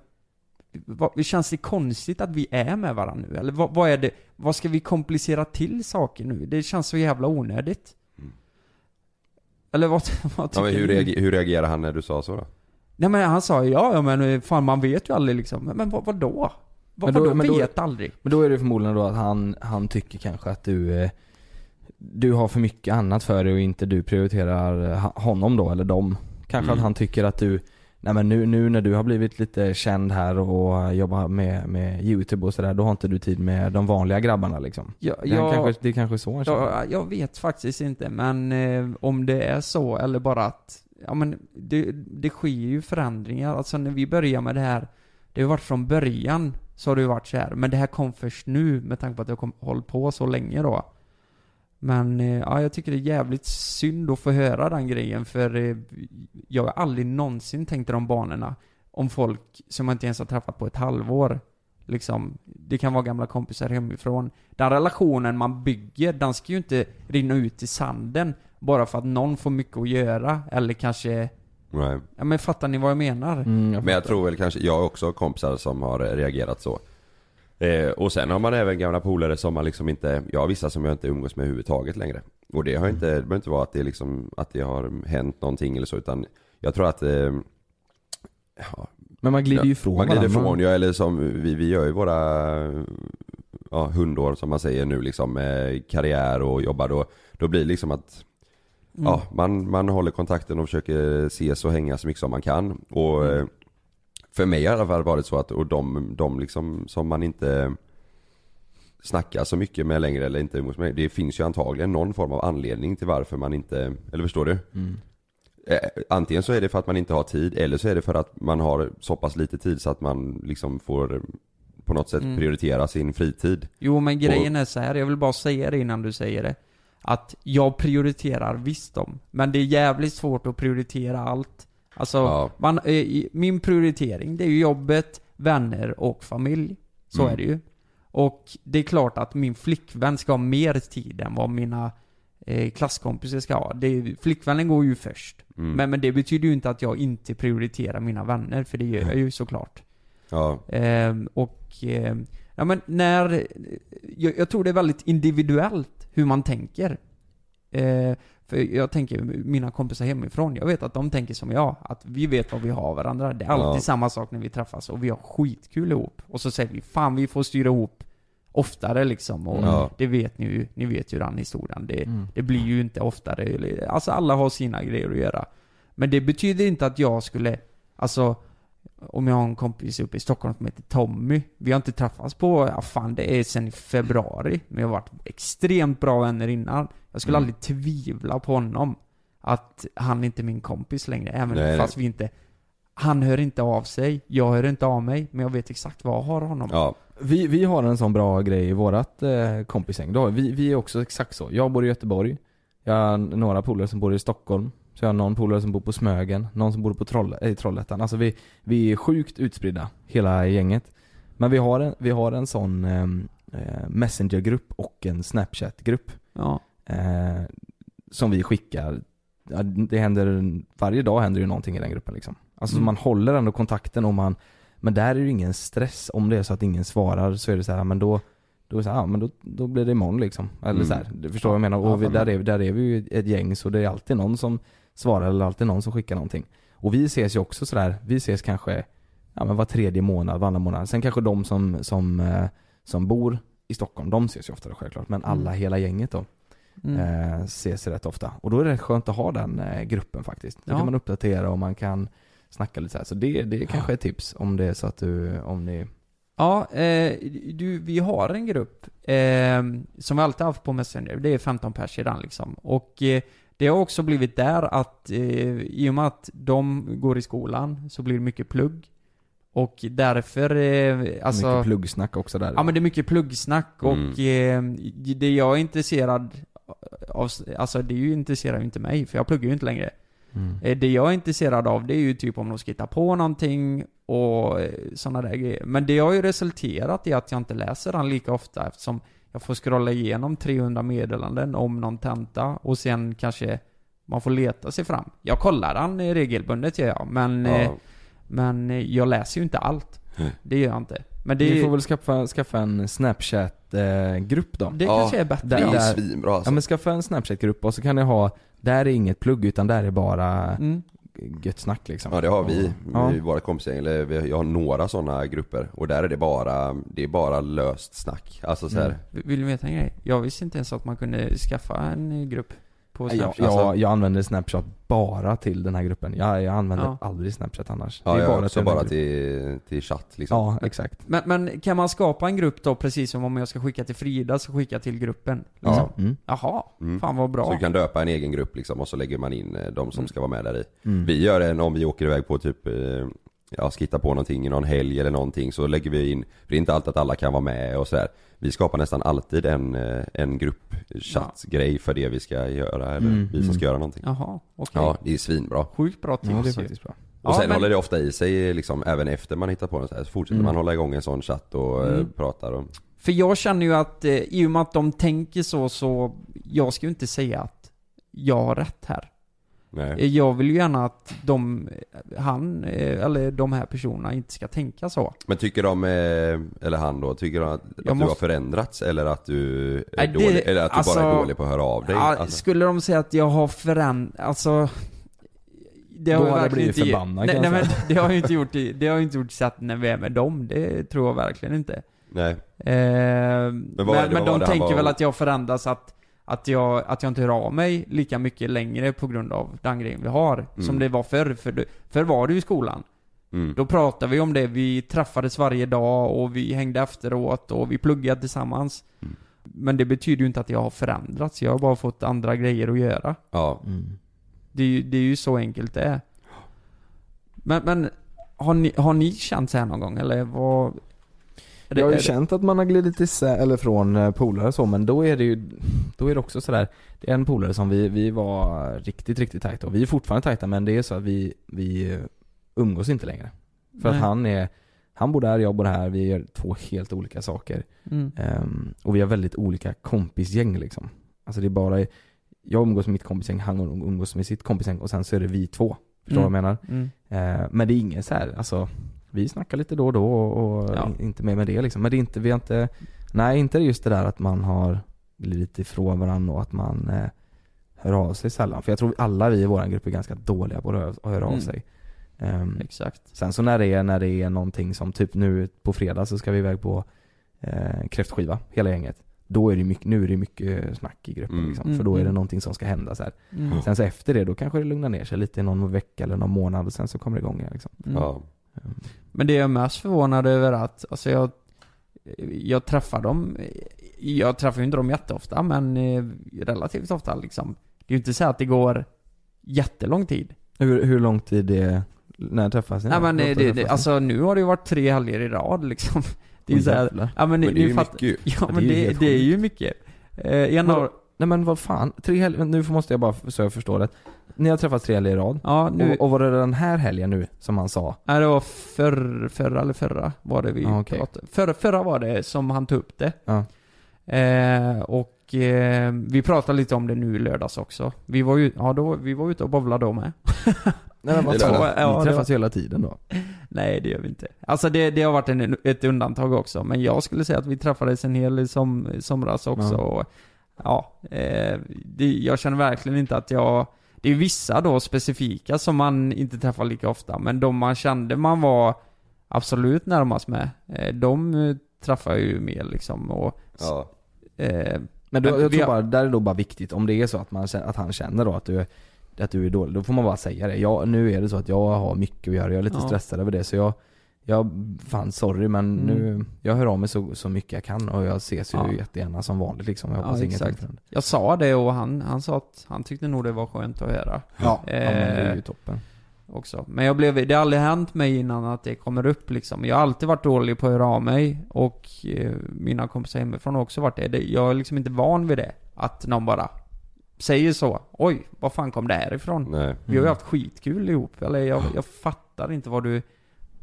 vad, känns det konstigt att vi är med varandra nu? Eller vad, vad är det, vad ska vi komplicera till saker nu? Det känns så jävla onödigt. Mm. Eller vad, *laughs* vad Ja, tycker men hur, reager, hur reagerar han när du sa så då? Nej men han sa ju, ja, ja men eh, fan man vet ju aldrig liksom. Men, men vad, vadå? Vad, Men då- vadå men då- vet aldrig? Men då är det förmodligen då att han, han tycker kanske att du eh, Du har för mycket annat för dig och inte du prioriterar eh, honom då, eller dem Kanske Mm. att han tycker att du Nej men nu, nu när du har blivit lite känd här och jobbar med, med youtube och sådär, då har inte du tid med de vanliga grabbarna liksom. Ja, Det, jag, kanske, det är kanske så han. Ja, jag vet faktiskt inte, men eh, om det är så eller bara att, ja men det, det sker ju förändringar. Alltså när vi började med det här, det har varit från början så har det ju varit så här. men det här kom först nu med tanke på att jag kom, hållit på så länge då. Men eh, ja, jag tycker det är jävligt synd att få höra den grejen för eh, jag har aldrig någonsin tänkt i de banorna om folk som man inte ens har träffat på ett halvår. Liksom, det kan vara gamla kompisar hemifrån. Den relationen man bygger, den ska ju inte rinna ut i sanden bara för att någon får mycket att göra eller kanske, Nej. ja men fattar ni vad jag menar? Mm, jag Men jag tror väl kanske, jag har också kompisar som har eh, reagerat så. Eh, och sen har man även gamla polare som man liksom inte, jag har vissa som jag inte umgås med överhuvudtaget längre. Och det har inte, det behöver inte vara att det liksom, att det har hänt någonting eller så utan jag tror att eh, ja, Men man glider ju ifrån Man glider ifrån, ja eller som, vi, vi gör ju våra ja, hundår som man säger nu liksom med karriär och jobbar då, då blir det liksom att Mm. Ja, man, man håller kontakten och försöker ses och hänga så mycket som man kan. Och Mm. För mig har det i alla fall varit så att, och de, de liksom som man inte snackar så mycket med längre eller inte umgås med, det finns ju antagligen någon form av anledning till varför man inte, eller förstår du? Mm. Eh, Antingen så är det för att man inte har tid eller så är det för att man har så pass lite tid så att man liksom får på något sätt Mm. prioritera sin fritid. Jo men grejen är så här, jag vill bara säga det innan du säger det. Att jag prioriterar visst dem, men det är jävligt svårt att prioritera allt. Alltså, Ja. man, eh, min prioritering, det är ju jobbet, vänner och familj. Så Mm. är det ju. Och det är klart att min flickvän ska ha mer tid än vad mina eh, klasskompisar ska ha. Det, flickvännen går ju först. Mm. Men, men det betyder ju inte att jag inte prioriterar mina vänner, för det gör jag ju såklart. Ja, Ehm, och, ehm, ja men när, jag, jag tror det är väldigt individuellt hur man tänker. Eh, för jag tänker, mina kompisar hemifrån, jag vet att de tänker som jag, att vi vet vad vi har av varandra. Det är alltid Ja. samma sak när vi träffas och vi har skitkul ihop. Och så säger vi, fan vi får styra ihop oftare liksom. Och Ja. det vet ni ju, ni vet ju den historien. Det, Mm. det blir ju inte oftare, alltså alla har sina grejer att göra. Men det betyder inte att jag skulle, alltså om jag har en kompis uppe i Stockholm som heter Tommy. Vi har inte träffats på, ja fan det är sen i februari. Men jag har varit extremt bra vänner innan. Jag skulle Mm. aldrig tvivla på honom. Att han inte är min kompis längre. Även Nej, fast vi inte... Han hör inte av sig, jag hör inte av mig. Men jag vet exakt vad jag har honom. ja, Vi, vi har en sån bra grej i vårat eh, kompisgäng. Då vi, vi är också exakt så. Jag bor i Göteborg. Jag har några polare som bor i Stockholm. Så jag har någon polare som bor på Smögen, någon som bor på Troll, äh, Trollhättan. Alltså vi, vi är sjukt utspridda, hela gänget. Men vi har en, vi har en sån ehm, eh, Messengergrupp och en Snapchat-grupp. Ja. Eh, som vi skickar. Det händer, varje dag händer ju någonting i den gruppen liksom. Alltså Mm. man håller ändå kontakten och man, men där är det ju ingen stress. Om det är så att ingen svarar så är det så här, men då då är så här, ja, men då, då blir det imorgon liksom. Eller Mm. så här, du förstår vad jag menar? Och vi, där, är, där är vi ju ett gäng så det är alltid någon som svarar eller alltid någon som skickar någonting. Och vi ses ju också sådär, vi ses kanske ja, men var tredje månad, varannan månad. Sen kanske de som, som, eh, som bor i Stockholm, de ses ju oftare självklart. Men alla, Mm. hela gänget då, Mm. eh, ses rätt ofta. Och då är det rätt skönt att ha den eh, gruppen faktiskt. Då Ja. kan man uppdatera och man kan snacka lite så här. Så det, det är kanske ett tips om det är så att du, om ni Ja, eh, du, vi har en grupp eh, som vi alltid haft på Messenger. Det är 15 pers i den liksom. Och eh, det har också blivit där att eh, i och med att de går i skolan så blir det mycket plugg. Och därför, eh, alltså... mycket pluggsnack också där. Ja men det är mycket pluggsnack och eh, det jag är intresserad av, alltså det är ju intresserar ju inte mig för jag pluggar ju inte längre. Mm. Eh, Det jag är intresserad av det är ju typ om de ska hitta på någonting och sådana där grejer. Men det har ju resulterat i att jag inte läser den lika ofta eftersom jag får scrolla igenom 300 meddelanden om någon tenta och sen kanske man får leta sig fram. Jag kollar den eh, regelbundet gör jag, men, eh, ja. men eh, jag läser ju inte allt. Det gör jag inte. Men det, Ni får väl skaffa, skaffa en Snapchat-grupp då? det Ja, kanske är bättre. där- Det är där- svinbra alltså. Ja men skaffa en Snapchat-grupp och så kan ni ha, där är inget plugg utan där är bara Mm. gött snack liksom. Ja det har vi, Ja. vi våra kompisgäng, eller vi- jag har några sådana grupper och där är det bara, det är bara löst snack. Alltså så här, Mm. Vill du veta en grej? Jag visste inte ens att man kunde skaffa en grupp på på Jag, Snapchat? jag, jag använder Snapchat bara till den här gruppen. Jag, jag använder Ja. aldrig Snapchat annars. Ja, jag bara också till bara till, till chatt liksom. Ja, exakt. Men, men kan man skapa en grupp då precis som om jag ska skicka till Frida så skicka till gruppen? Ja. Liksom? Mm. Jaha, Mm. fan vad bra. Så du kan döpa en egen grupp liksom och så lägger man in eh, de som Mm. ska vara med där i. Mm. Vi gör en om vi åker iväg på typ, eh, ja ska hitta på någonting i någon helg eller någonting så lägger vi in, för det är inte alltid att alla kan vara med och sådär. Vi skapar nästan alltid en, eh, en gruppchattgrej för det vi ska göra eller Mm, vi som mm. ska göra någonting. Jaha, okej. Ja, det är svinbra. Sjukt bra Ja, det är tips. faktiskt bra. Och sen men- håller det ofta i sig liksom även efter man hittar på något så här. Så fortsätter Mm. man hålla igång en sån chatt och eh, Mm. pratar och För jag känner ju att, eh, i och med att de tänker så, så jag ska ju inte säga att jag har rätt här. Nej. Eh, Jag vill ju gärna att de, han, eh, eller de här personerna inte ska tänka så. Men tycker de, eh, eller han då, tycker de att, att du måste- har förändrats eller att du är Nej, det- dålig, eller att du alltså- bara är dålig på att höra av dig? Ja, Alltså. Skulle de säga att jag har förändrats, alltså det Då jag hade jag blivit inte- förbannad, nej, nej, men det har jag ju inte gjort i, det har inte gjort så att när vi är med dem, det tror jag verkligen inte. Nej. Eh, men men, var de tänker var- väl att jag förändras att, att jag, att jag inte hör av mig lika mycket längre på grund av den grejen vi har. Som Mm. det var förr. För det- förr var det ju i skolan. Mm. Då pratade vi om det, vi träffades varje dag och vi hängde efteråt och vi pluggade tillsammans. Mm. Men det betyder ju inte att jag har förändrats, jag har bara fått andra grejer att göra. Ja. Mm. Det är ju, det är ju så enkelt det är. Men, men har, ni, har ni känt så här någon gång eller vad? Jag har ju känt att man har glidit isär, eller från eh, polare så, men då är det ju, då är det också sådär Det är en polare som vi, vi var riktigt, riktigt tajta och vi är fortfarande tajta men det är så att vi, vi eh, umgås inte längre. För Nej. att han är, han bor där, jag bor här, vi gör två helt olika saker. Mm. Ehm, och vi har väldigt olika kompisgäng liksom. Alltså det är bara, jag umgås med mitt kompisgäng, han umgås med sitt kompisgäng och sen så är det vi två. Förstår du Mm. vad jag menar? Mm. Eh, men det är inget så här, alltså vi snackar lite då och då och, Ja. in- inte mer med det liksom. Men det är inte, vi har inte, nej inte just det där att man har glidit ifrån varandra och att man eh, hör av sig sällan. För jag tror alla vi i vår grupp är ganska dåliga på att höra, att höra av Mm. sig. Ehm, Exakt. sen så när det är, när det är någonting som typ nu på fredag så ska vi iväg på eh, kräftskiva, hela gänget. Då är det mycket, nu är det mycket snack i gruppen Mm. liksom, Mm, för då är det mm. någonting som ska hända så här. Mm. Sen så efter det, då kanske det lugnar ner sig lite i någon vecka eller någon månad och sen så kommer det igång igen liksom. Mm. Ja. Men det jag är mest förvånad över är att, alltså jag, jag träffar dem, jag träffar ju inte dem jätteofta men eh, relativt ofta liksom. Det är ju inte så att det går jättelång tid. Hur, hur lång tid det, när träffas ni? Nej men Hur det, det, alltså nu har det ju varit tre helger i rad liksom. *laughs* Det är ju Oj, så här, jävlar. ja men, Men det är ju fatt- mycket. Ja men det är det, är ju mycket. Eh, av, Nej men vad fan, tre helger, nu måste jag bara så jag förstår det. Ni har träffats tre helger i rad. ja nu, Och, och var det den här helgen nu som han sa? nej det var förr, förra eller förra var det vi Ja, okej. pratade. Förra, förra var det som han tog upp det. Ja. Eh, och eh, vi pratade lite om det nu i lördags också. Vi var ju, ja då, vi var ute och bowlade då med. *laughs* Nej men vad sa ja, Ni träffas ju hela tiden då? Nej det gör vi inte. Alltså det, det har varit en, ett undantag också. Men jag skulle säga att vi träffades en hel som, somras också. Ja. Och, ja, eh, det, jag känner verkligen inte att jag... Det är vissa då specifika som man inte träffar lika ofta. Men de man kände man var absolut närmast med, eh, de eh, träffar jag ju mer liksom. Och, Ja. eh, Men, då, Men jag tror bara, där är det då bara viktigt, om det är så att, man, att han känner då att du, att du är dålig, då får man bara säga det. Jag, nu är det så att jag har mycket att göra, jag är lite Ja. stressad över det så jag jag, fan sorry men Mm. nu, jag hör av mig så, så mycket jag kan och jag ses ju Ja. jättegärna som vanligt liksom. Jag Ja, hoppas ingenting exakt. förändras. jag sa det och han, han sa att han tyckte nog det var skönt att höra. Ja, ja men det är Eh, ju toppen. också. Men jag blev, det har aldrig hänt mig innan att det kommer upp liksom. Jag har alltid varit dålig på att höra av mig och eh, mina kompisar hemifrån har också varit det. det. Jag är liksom inte van vid det. Att någon bara säger så. Oj, var fan kom det här ifrån? Nej. Vi har ju Mm. haft skitkul ihop. Eller jag, jag fattar inte vad du...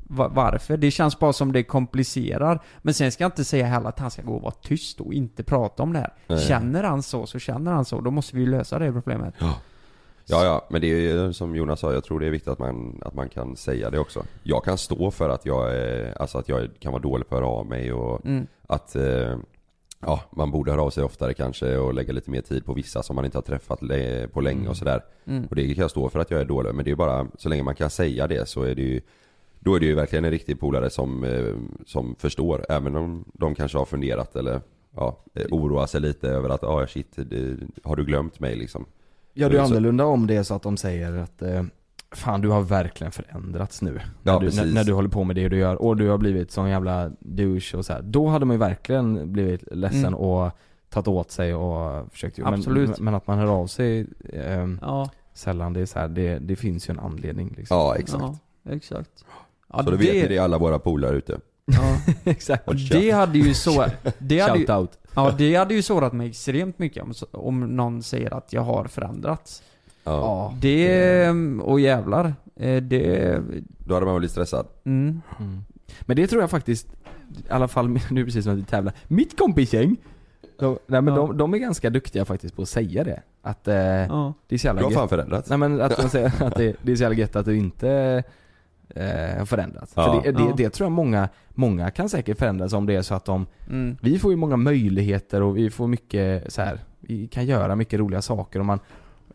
va- Varför? Det känns bara som det komplicerar. Men sen ska jag inte säga heller att han ska gå och vara tyst och inte prata om det här. Nej. Känner han så, så känner han så. Då måste vi ju lösa det problemet. Ja, ja, men det är ju som Jonas sa, jag tror det är viktigt att man, att man kan säga det också. Jag kan stå för att jag är, alltså att jag kan vara dålig på att höra av mig och Mm. att eh, Ja, man borde höra av sig oftare kanske och lägga lite mer tid på vissa som man inte har träffat på länge och sådär. Mm. Och det kan jag stå för att jag är dålig, men det är bara, så länge man kan säga det så är det ju Då är det ju verkligen en riktig polare som, eh, som förstår, även om de kanske har funderat eller ja, eh, oroar sig lite över att, ja ah, shit, det, har du glömt mig liksom? Ja det är Så- annorlunda om det är så att de säger att eh, Fan du har verkligen förändrats nu. Ja, när, du, när, när du håller på med det du gör och du har blivit sån jävla douche och så här. Då hade man ju verkligen blivit ledsen Mm. och tagit åt sig och försökt men, Absolut. men att man hör av sig ehm, Ja, sällan, det är så här, det, det finns ju en anledning liksom. Ja exakt. ja exakt. Ja, så då vet ni det alla våra polare ute. Ja. *laughs* Exakt. Och det hade ju så... *laughs* Det hade ju, Shout out. ja, det hade ju sårat mig extremt mycket om, om någon säger att jag har förändrats. Ja. Det... Och jävlar. eh, Det... Då hade man blivit stressad. Mm. Mm. Men det tror jag faktiskt, i alla fall *laughs* nu precis som att vi tävlar, mitt kompisgäng de, nej men Ja. de, de är ganska duktiga faktiskt på att säga det. Att eh, Ja. det är så jävla Du har fan förändrats. Nej men att de säger att det, det är så jävla gött att du inte eh, förändrats. Ja. För det, det, det tror jag många, många kan säkert förändras om det är så att de, Mm. vi får ju många möjligheter och vi får mycket så här, vi kan göra mycket roliga saker och man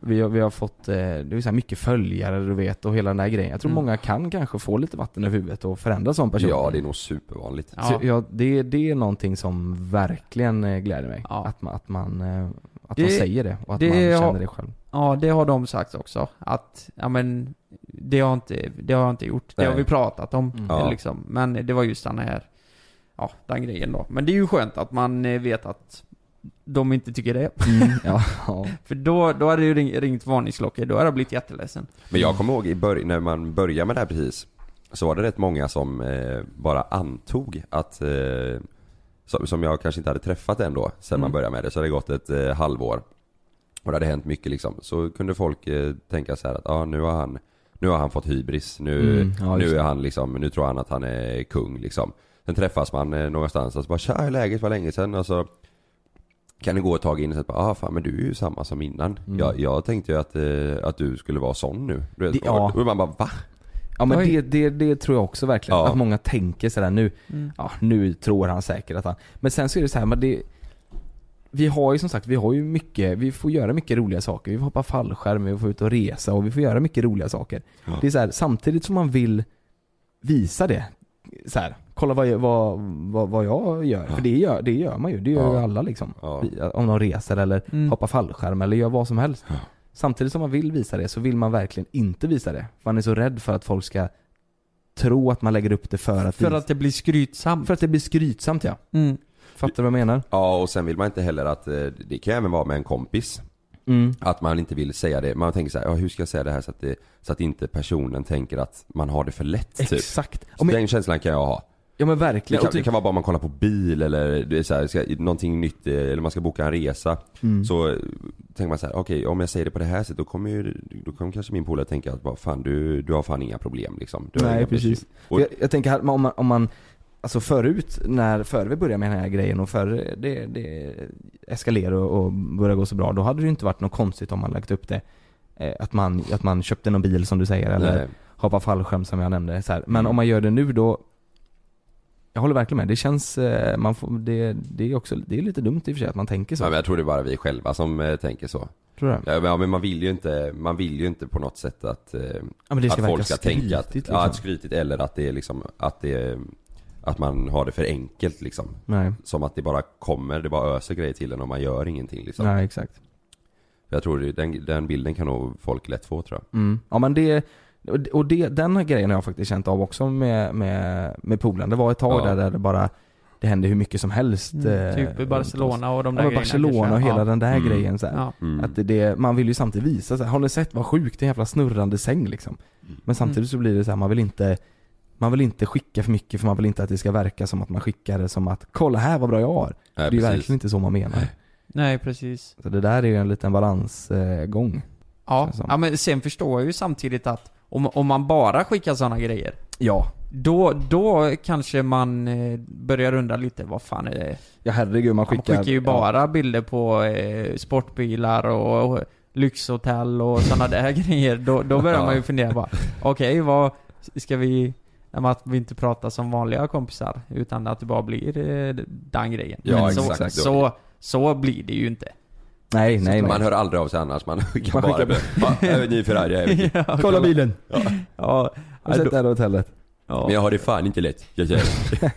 vi har, vi har fått, eh, det är så mycket följare du vet och hela den där grejen. Jag tror Mm. många kan kanske få lite vatten över huvudet och förändras som person. Ja det är nog supervanligt. Ja. Så ja, det, det är någonting som verkligen eh, gläder mig. Ja. Att man, att man, eh, att Det- man säger det och att det man har- känner det själv. Ja, det har de sagt också. Att, ja men, det har inte, det har jag inte gjort. Det Nej. har vi pratat om. Mm. Ja. Liksom. Men det var just den här, ja, den grejen då. Men det är ju skönt att man eh, vet att de inte tycker det. *laughs* ja, ja. För då, då hade det ju ring, ringt varningsklockor, då hade jag blivit jätteledsen. Men jag kommer ihåg i början, när man började med det här precis Så var det rätt många som eh, bara antog att eh, som, som jag kanske inte hade träffat än då, sen man Mm. började med det. Så hade det gått ett eh, halvår Och det hade hänt mycket liksom. Så kunde folk eh, tänka så här att ja ah, nu har han Nu har han fått hybris, nu, Mm, ja, nu är han liksom, nu tror han att han är kung liksom Sen träffas man eh, någonstans och så bara tja, hur läget var länge sedan och så kan det gå ett tag in och bara, ah fan men du är ju samma som innan. Mm. Jag, jag tänkte ju att, eh, att du skulle vara sån nu. Du vet, Det- ja. Och man bara va? ja men det, det, det tror jag också verkligen. Ja. Att många tänker sådär nu, Mm. ja nu tror han säkert att han, men sen så är det så här, men det vi har ju som sagt, vi har ju mycket, vi får göra mycket roliga saker. Vi får hoppa fallskärm, vi får ut och resa och vi får göra mycket roliga saker. Ja. Det är så här, samtidigt som man vill visa det. Så här, kolla vad, jag- vad, vad, vad jag gör. För det gör, det gör man ju, det gör Ja. ju alla liksom. Ja. Om de reser eller Mm. hoppar fallskärm eller gör vad som helst. Ja. Samtidigt som man vill visa det så vill man verkligen inte visa det. För man är så rädd för att folk ska tro att man lägger upp det för att, För att det blir skrytsamt. för att det blir skrytsamt ja. Mm. Fattar du vad jag menar? Ja och sen vill man inte heller att, eh, det kan ju även vara med en kompis Mm. Att man inte vill säga det, man tänker så här, ja, hur ska jag säga det här så att, det, så att inte personen tänker att man har det för lätt typ Exakt. Så men, Den känslan kan jag ha ja men det verkligen. kan, Och det typ- kan vara bara man kollar på bil eller det är så här, ska, någonting nytt eh, eller man ska boka en resa Mm. Så eh, tänker man så här, okej om jag säger det på det här sättet då kommer ju, då kommer kanske min polare tänka att vad fan du, du har fan inga problem liksom Nej precis. Och, jag, jag tänker här, om man, om man Alltså förut, när, före vi började med den här grejen och före det, det eskalerade och, och började gå så bra, då hade det ju inte varit något konstigt om man lagt upp det eh, att, man, att man köpte någon bil som du säger, eller nej, hoppa fallskärm som jag nämnde så här. Men Mm. om man gör det nu då Jag håller verkligen med, det känns, eh, man får, det, det är också, det är lite dumt i och för sig att man tänker så ja, men jag tror det är bara vi själva som eh, tänker så Tror du? ja, men- ja men man vill ju inte, man vill ju inte på något sätt att Ja men det ska att folk ska tänka att, skrytigt, ja, liksom. att skrytigt eller att det är liksom, att det är, att man har det för enkelt liksom. Nej, Som att det bara kommer, det bara öser grejer till en och man gör ingenting liksom. nej exakt Jag tror det, den, den bilden kan nog folk lätt få tror jag. Mm. Ja men det, och det- den här grejen har jag faktiskt känt av också med, med, med poolen. Det var ett tag Ja. där, där det bara Det hände hur mycket som helst Mm. eh, Typ i. Barcelona och de där Ja grejerna Barcelona och hela ja. den där Mm. grejen så här. Ja. Mm. Att det, det, man vill ju samtidigt visa så här, har ni sett vad sjukt, det är en jävla snurrande säng liksom. Men samtidigt så blir det så här, man vill inte Man vill inte skicka för mycket för man vill inte att det ska verka som att man skickar det som att Kolla här vad bra jag har! Nej, det är verkligen inte så man menar. Nej, precis. Så det där är ju en liten balansgång. Ja. Ja, men sen förstår jag ju samtidigt att om, om man bara skickar sådana grejer, Ja. då, då kanske man eh, börjar undra lite, vad fan är det? Ja herregud man Man skickar skickar ju bara bilder på eh, sportbilar och, och lyxhotell och sådana där *laughs* grejer. Då, då börjar man ju fundera bara, okej vad, ska vi, att vi inte pratar som vanliga kompisar, utan att det bara blir eh, den grejen. Ja, Men så, exakt. Så, så blir det ju inte. Nej nej nej. Man hör aldrig av sig annars, man *laughs* skickar Man bara skickar- Ja, ny Ferrari, jag. *laughs* Ja, Kolla bilen! Ja, Har du sett det här hotellet? ja. Men jag har det fan inte lätt, jag säger. *laughs*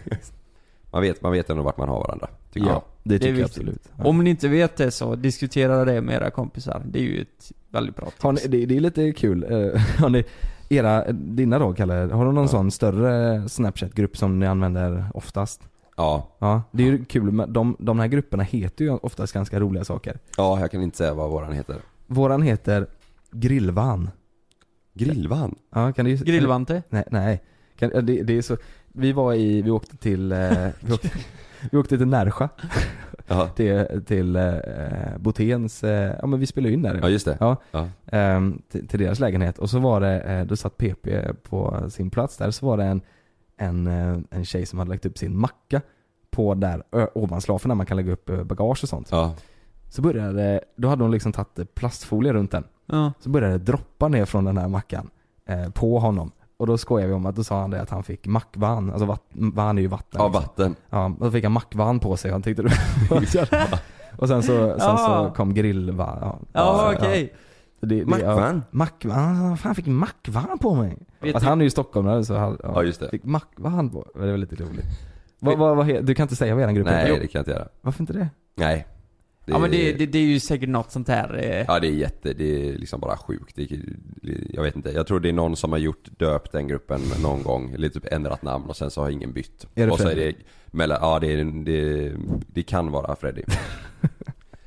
Man vet, man vet ändå vart man har varandra, tycker jag. det tycker jag viktigt. absolut. Ja. Om ni inte vet det så, diskutera det med era kompisar. Det är ju ett Väldigt bra tips. Ni, det, det är lite kul. Eh, har ni, era, dina då Kalle, har du någon sån större Snapchat-grupp som ni använder oftast? Ja, Ja, det är ju kul. men De, de här grupperna heter ju oftast ganska roliga saker. ja jag kan inte säga vad våran heter. Våran heter Grillvan. Grillvan? Ja, kan du Grillvante? Nej, nej. Kan, ja, det, det är så, vi var i, vi åkte till, eh, vi, åkte, vi åkte till Närsjö. *laughs* Till, till eh, Botens, eh, ja men vi spelade in där. Ja just det. Ja. Ja. Ehm, till, till deras lägenhet och så var det, eh, då satt PP på sin plats där, så var det en, en, eh, en tjej som hade lagt upp sin macka på där ö, ovanslafen där man kan lägga upp eh, bagage och sånt. Ja. Så började, då hade hon liksom tagit plastfolie runt den. Ja. Så började det droppa ner från den här mackan eh, på honom. Och då skojade vi om att då sa han det att han fick mackvann, alltså vatt, vann är ju vatten. Ja, liksom. vatten. Ja, och då fick han mackvann på sig, han tyckte det var *laughs* så jävla- Och sen så, sen så Ja. kom grillvann. Ja, Ja, okej. Så det- det- Mackvann? Ja, mackvann, fan fick mackvann på mig. Vet Att du- han är ju stockholmare så han Ja, just det. fick mackvann på Det var lite roligt. Vad, vad, he- du kan inte säga vad er grupp Nej heter? det kan jag inte göra. Varför inte det? Nej. Det, Ja men det, det, det är ju säkert något sånt här eh, Ja det är jätte, det är liksom bara sjukt. Det, jag vet inte, jag tror det är någon som har gjort, döpt den gruppen någon gång, eller typ ändrat namn och sen så har ingen bytt. Är det och så är Freddy? det, mellan, ja det, är, det, det kan vara Freddy. *laughs*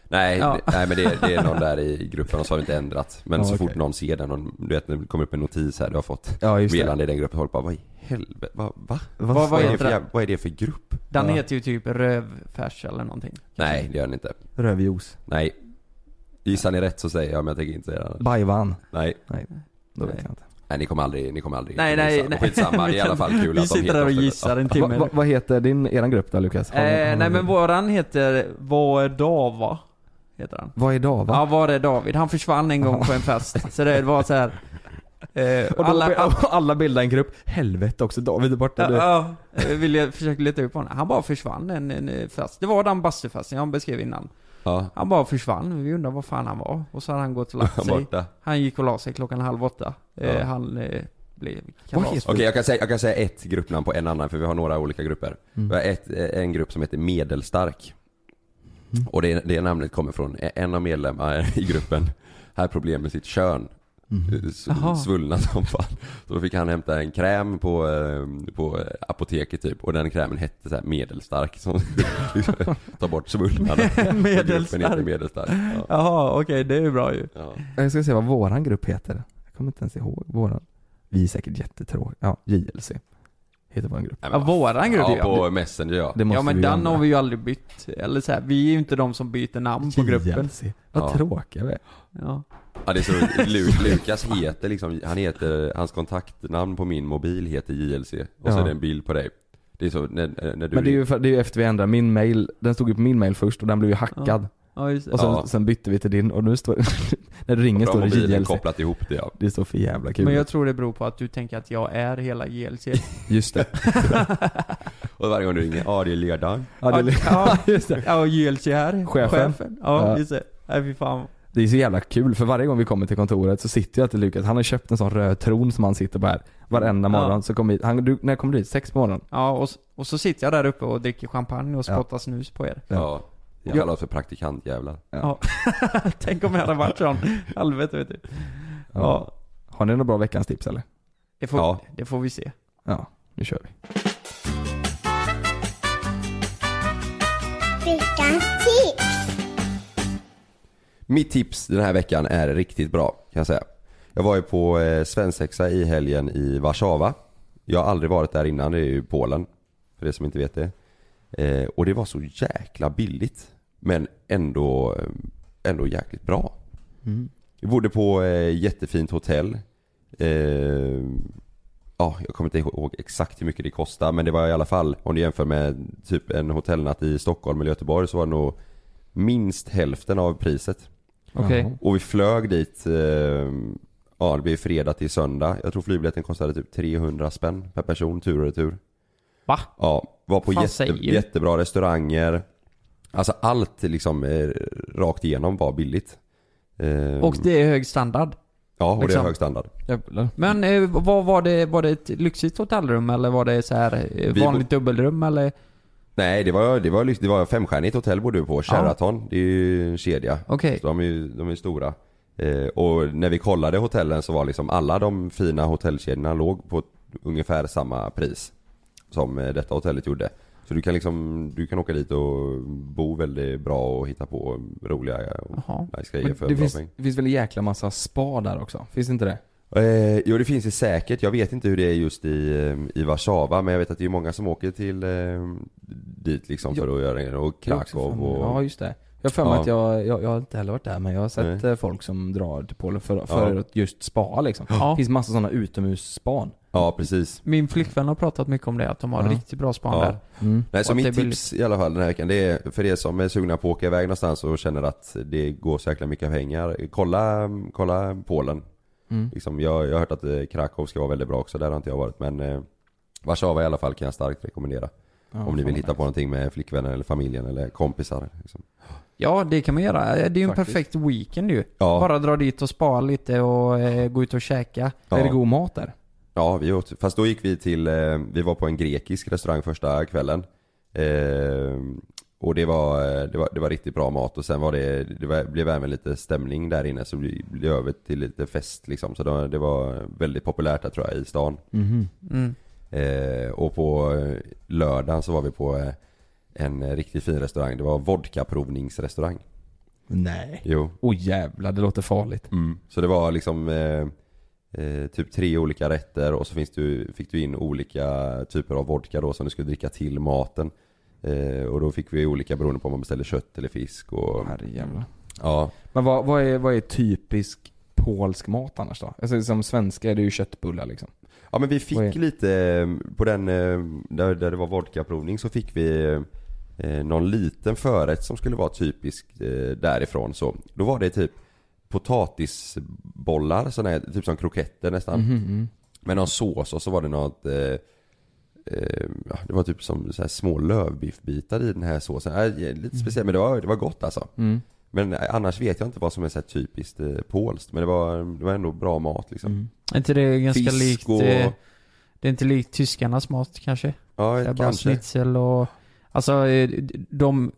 nej, Ja. nej men det, är- det är någon *laughs* där i gruppen och så har vi inte ändrat. Men Ja, så okej. fort någon ser den och du vet när det kommer upp en notis här, du har fått Ja meddelande i den gruppen, folk bara vad i helvete, vad, va? Vad- vad Vad är, det för, jävla- vad är det för grupp? Den Ja. heter ju typ rövfärs eller någonting. Nej det gör den inte. Rövjuice. Nej. Gissar ni rätt så säger jag men jag tänker inte säga det. Bajvann. Nej. Nej, då vet Nej. jag inte. Nej ni kommer aldrig, ni kommer aldrig Nej, nej, nej. Skitsamma, det är i alla fall *laughs* kul Vi att de sitter där och gissar en Va, timme. va, vad heter din, eran grupp då Lukas? Eh, nej men våran heter Vardava, heter han. Vad är Dava? Ja, var är David? Han försvann en gång på en fest. Så det var så här. Eh, Och alla, alla, *laughs* alla, bildar en grupp. Helvete också, David är borta nu. ja, ja, jag ville försöka leta upp honom. Han bara försvann en, en eh, fest. Det var den bastufesten jag beskrev innan. Ja, Han bara försvann, vi undrar var fan han var. Och så hade han gått och lagt han *laughs* sig. borta. Han gick och la sig klockan halv åtta. Eh, Ja. Han eh, blev kalas. Okej jag, kan säga, jag kan säga ett gruppnamn på en annan för vi har några olika grupper. Mm. Vi har ett, eh, en grupp som heter Medelstark. Mm. Och det, det namnet kommer från en av medlemmarna i gruppen. Här problem med sitt kön. S- Jaha. Svullna som fan. Så då fick han hämta en kräm på, eh, på eh, apoteket typ. Och den krämen hette så här medelstark. Som *laughs* tar bort svullnaden. *laughs* Medelstark. medelstark. Ja. Jaha, okej, det är ju bra ju. Ja. Jag ska se vad våran grupp heter. Jag kommer inte ens ihåg våran. Vi är säkert jättetråkiga. Ja, JLC. Heter våran grupp. Nej, Ja, men våran grupp Ja, ja. på Messenger ja. Det måste Ja men vi den ändra. har vi ju aldrig bytt. Eller så här, vi är ju inte de som byter namn på gruppen. JLC. Vad Ja. tråkiga vi är. Ja. Ja det är så roligt. Lu- Lukas heter liksom, han heter, hans kontaktnamn på min mobil heter JLC. Och så Ja. är det en bild på dig. Det är så när, när du Men det är ju för, det är ju efter vi ändrade min mail. Den stod ju på min mail först och den blev ju hackad. Ja, just det. Och sen, Ja. sen bytte vi till din och nu står *laughs* När du ringer står det JLC. kopplat ihop det ja. Det står för jävla kul. Men jag tror det beror på att du tänker att jag är hela JLC. *laughs* Just det. *laughs* Och varje gång du ringer, ja det är ledaren. Ja, det, Ja. just det. Ja, och JLC här. Chefen. Ja, Ja. just det. Nej fy fan. Det är så jävla kul för varje gång vi kommer till kontoret så sitter jag alltid Lukas, han har köpt en sån röd tron som han sitter på här Varenda Ja. morgon så kommer hit, han, du, när kommer du dit? Sex på morgonen? Ja, och, och så sitter jag där uppe och dricker champagne och Ja. spottar snus på er. Ja. Ja. Jag Ja. kallar oss för praktikantjävlar. Ja. *laughs* Tänk om jag hade varit sån. Helvete vet du. Ja. Har ni några bra veckans tips eller? Det får, Ja. det får vi se. Ja, nu kör vi. Veckans tips. Mitt tips den här veckan är riktigt bra kan jag säga. Jag var ju på eh, svensexa i helgen i Warszawa. Jag har aldrig varit där innan, det är ju Polen. För det som inte vet det. Eh, och det var så jäkla billigt. Men ändå, ändå jäkligt bra. Vi bodde på eh, jättefint hotell. Eh, ja, jag kommer inte ihåg exakt hur mycket det kostade men det var i alla fall om du jämför med typ en hotellnatt i Stockholm eller Göteborg så var det nog minst hälften av priset. Okej. Jaha. Och vi flög dit, eh, ja det blev fredag till söndag. Jag tror flygbiljetten kostade typ 300 spänn per person tur och retur. Va? Ja, var på jätte, jättebra restauranger. Alltså allt liksom eh, rakt igenom var billigt. Eh, Och det är hög standard. Ja, och det är liksom. hög standard. Jävlar. Men eh, vad var det, var det ett lyxigt hotellrum eller var det så här eh, vanligt dubbelrum eller? Nej, det var, det var, det var femstjärnigt hotell bodde vi på, Sheraton. Det är ju en kedja. Okej. Så de är ju de är stora. Eh, och när vi kollade hotellen så var liksom alla de fina hotellkedjorna låg på ungefär samma pris som eh, detta hotellet gjorde. Så du kan liksom, du kan åka dit och bo väldigt bra och hitta på roliga och nice grejer Men för det, bra finns, det finns väl en jäkla massa spa där också? Finns inte det? Eh, jo det finns det säkert, jag vet inte hur det är just i, eh, i Warszawa men jag vet att det är många som åker till eh, dit liksom för att göra det och Krakow och... Ja just det. Jag har för mig Ja. att jag, jag, jag har inte heller varit där men jag har sett Nej. eh, folk som drar till Polen för, för Ja. att just spa liksom. Ja. Det finns massa sådana utomhusspan. Ja precis. Min flickvän har pratat mycket om det, att de har Ja. riktigt bra span Ja. där. Mm. Nej så mitt tips i alla fall den här veckan det är för er som är sugna på att åka iväg någonstans och känner att det går så jäkla mycket pengar. Kolla, kolla Polen. Mm. Liksom, jag, jag har hört att eh, Krakow ska vara väldigt bra också, där har inte jag varit men eh, Warszawa i alla fall kan jag starkt rekommendera. Ja, om ni vill hitta nice. på någonting med flickvänner eller familjen eller kompisar. Liksom. Ja, det kan man göra. Det är ju en Faktiskt. perfekt weekend ju. Ja. Bara dra dit och spara lite och eh, gå ut och käka. Ja. Är det god mat där? Ja, vi åt, fast då gick vi till, eh, vi var på en grekisk restaurang första kvällen. Eh, och det var, eh, det var, det var riktigt bra mat och sen var det, det var, blev även lite stämning där inne så vi blev över till lite fest liksom. Så det, det var väldigt populärt där tror jag i stan. Mhm. Mm. Eh, och på eh, lördagen så var vi på eh, en eh, riktigt fin restaurang. Det var vodkaprovningsrestaurang. Nej. Jo. Åh jävlar, det låter farligt. Så det var liksom eh, eh, typ tre olika rätter och så finns du, fick du in olika typer av vodka då som du skulle dricka till maten. Eh, och då fick vi olika beroende på om man beställde kött eller fisk och Herrejävlar. ja. Men vad, vad, är, vad är typisk polsk mat annars då? Alltså som svenska är det ju köttbullar liksom. Ja men vi fick är- lite, eh, på den eh, där, där det var vodkaprovning så fick vi eh, någon liten förrätt som skulle vara typisk eh, därifrån så. Då var det typ potatisbollar, sådana här, typ som kroketter nästan. Mhm, mm. Med någon sås och så var det något eh, eh, Det var typ som så små lövbiffbitar i den här såsen. Eh, lite speciellt men det var, det var gott alltså. Mm. Men annars vet jag inte vad som är så typiskt eh, polskt. Men det var, det var ändå bra mat liksom. Mm. Är inte det ganska Fisk likt... och- det är inte likt tyskarnas mat kanske? Ja, Det är bara kanske. schnitzel och... Alltså, eh, de...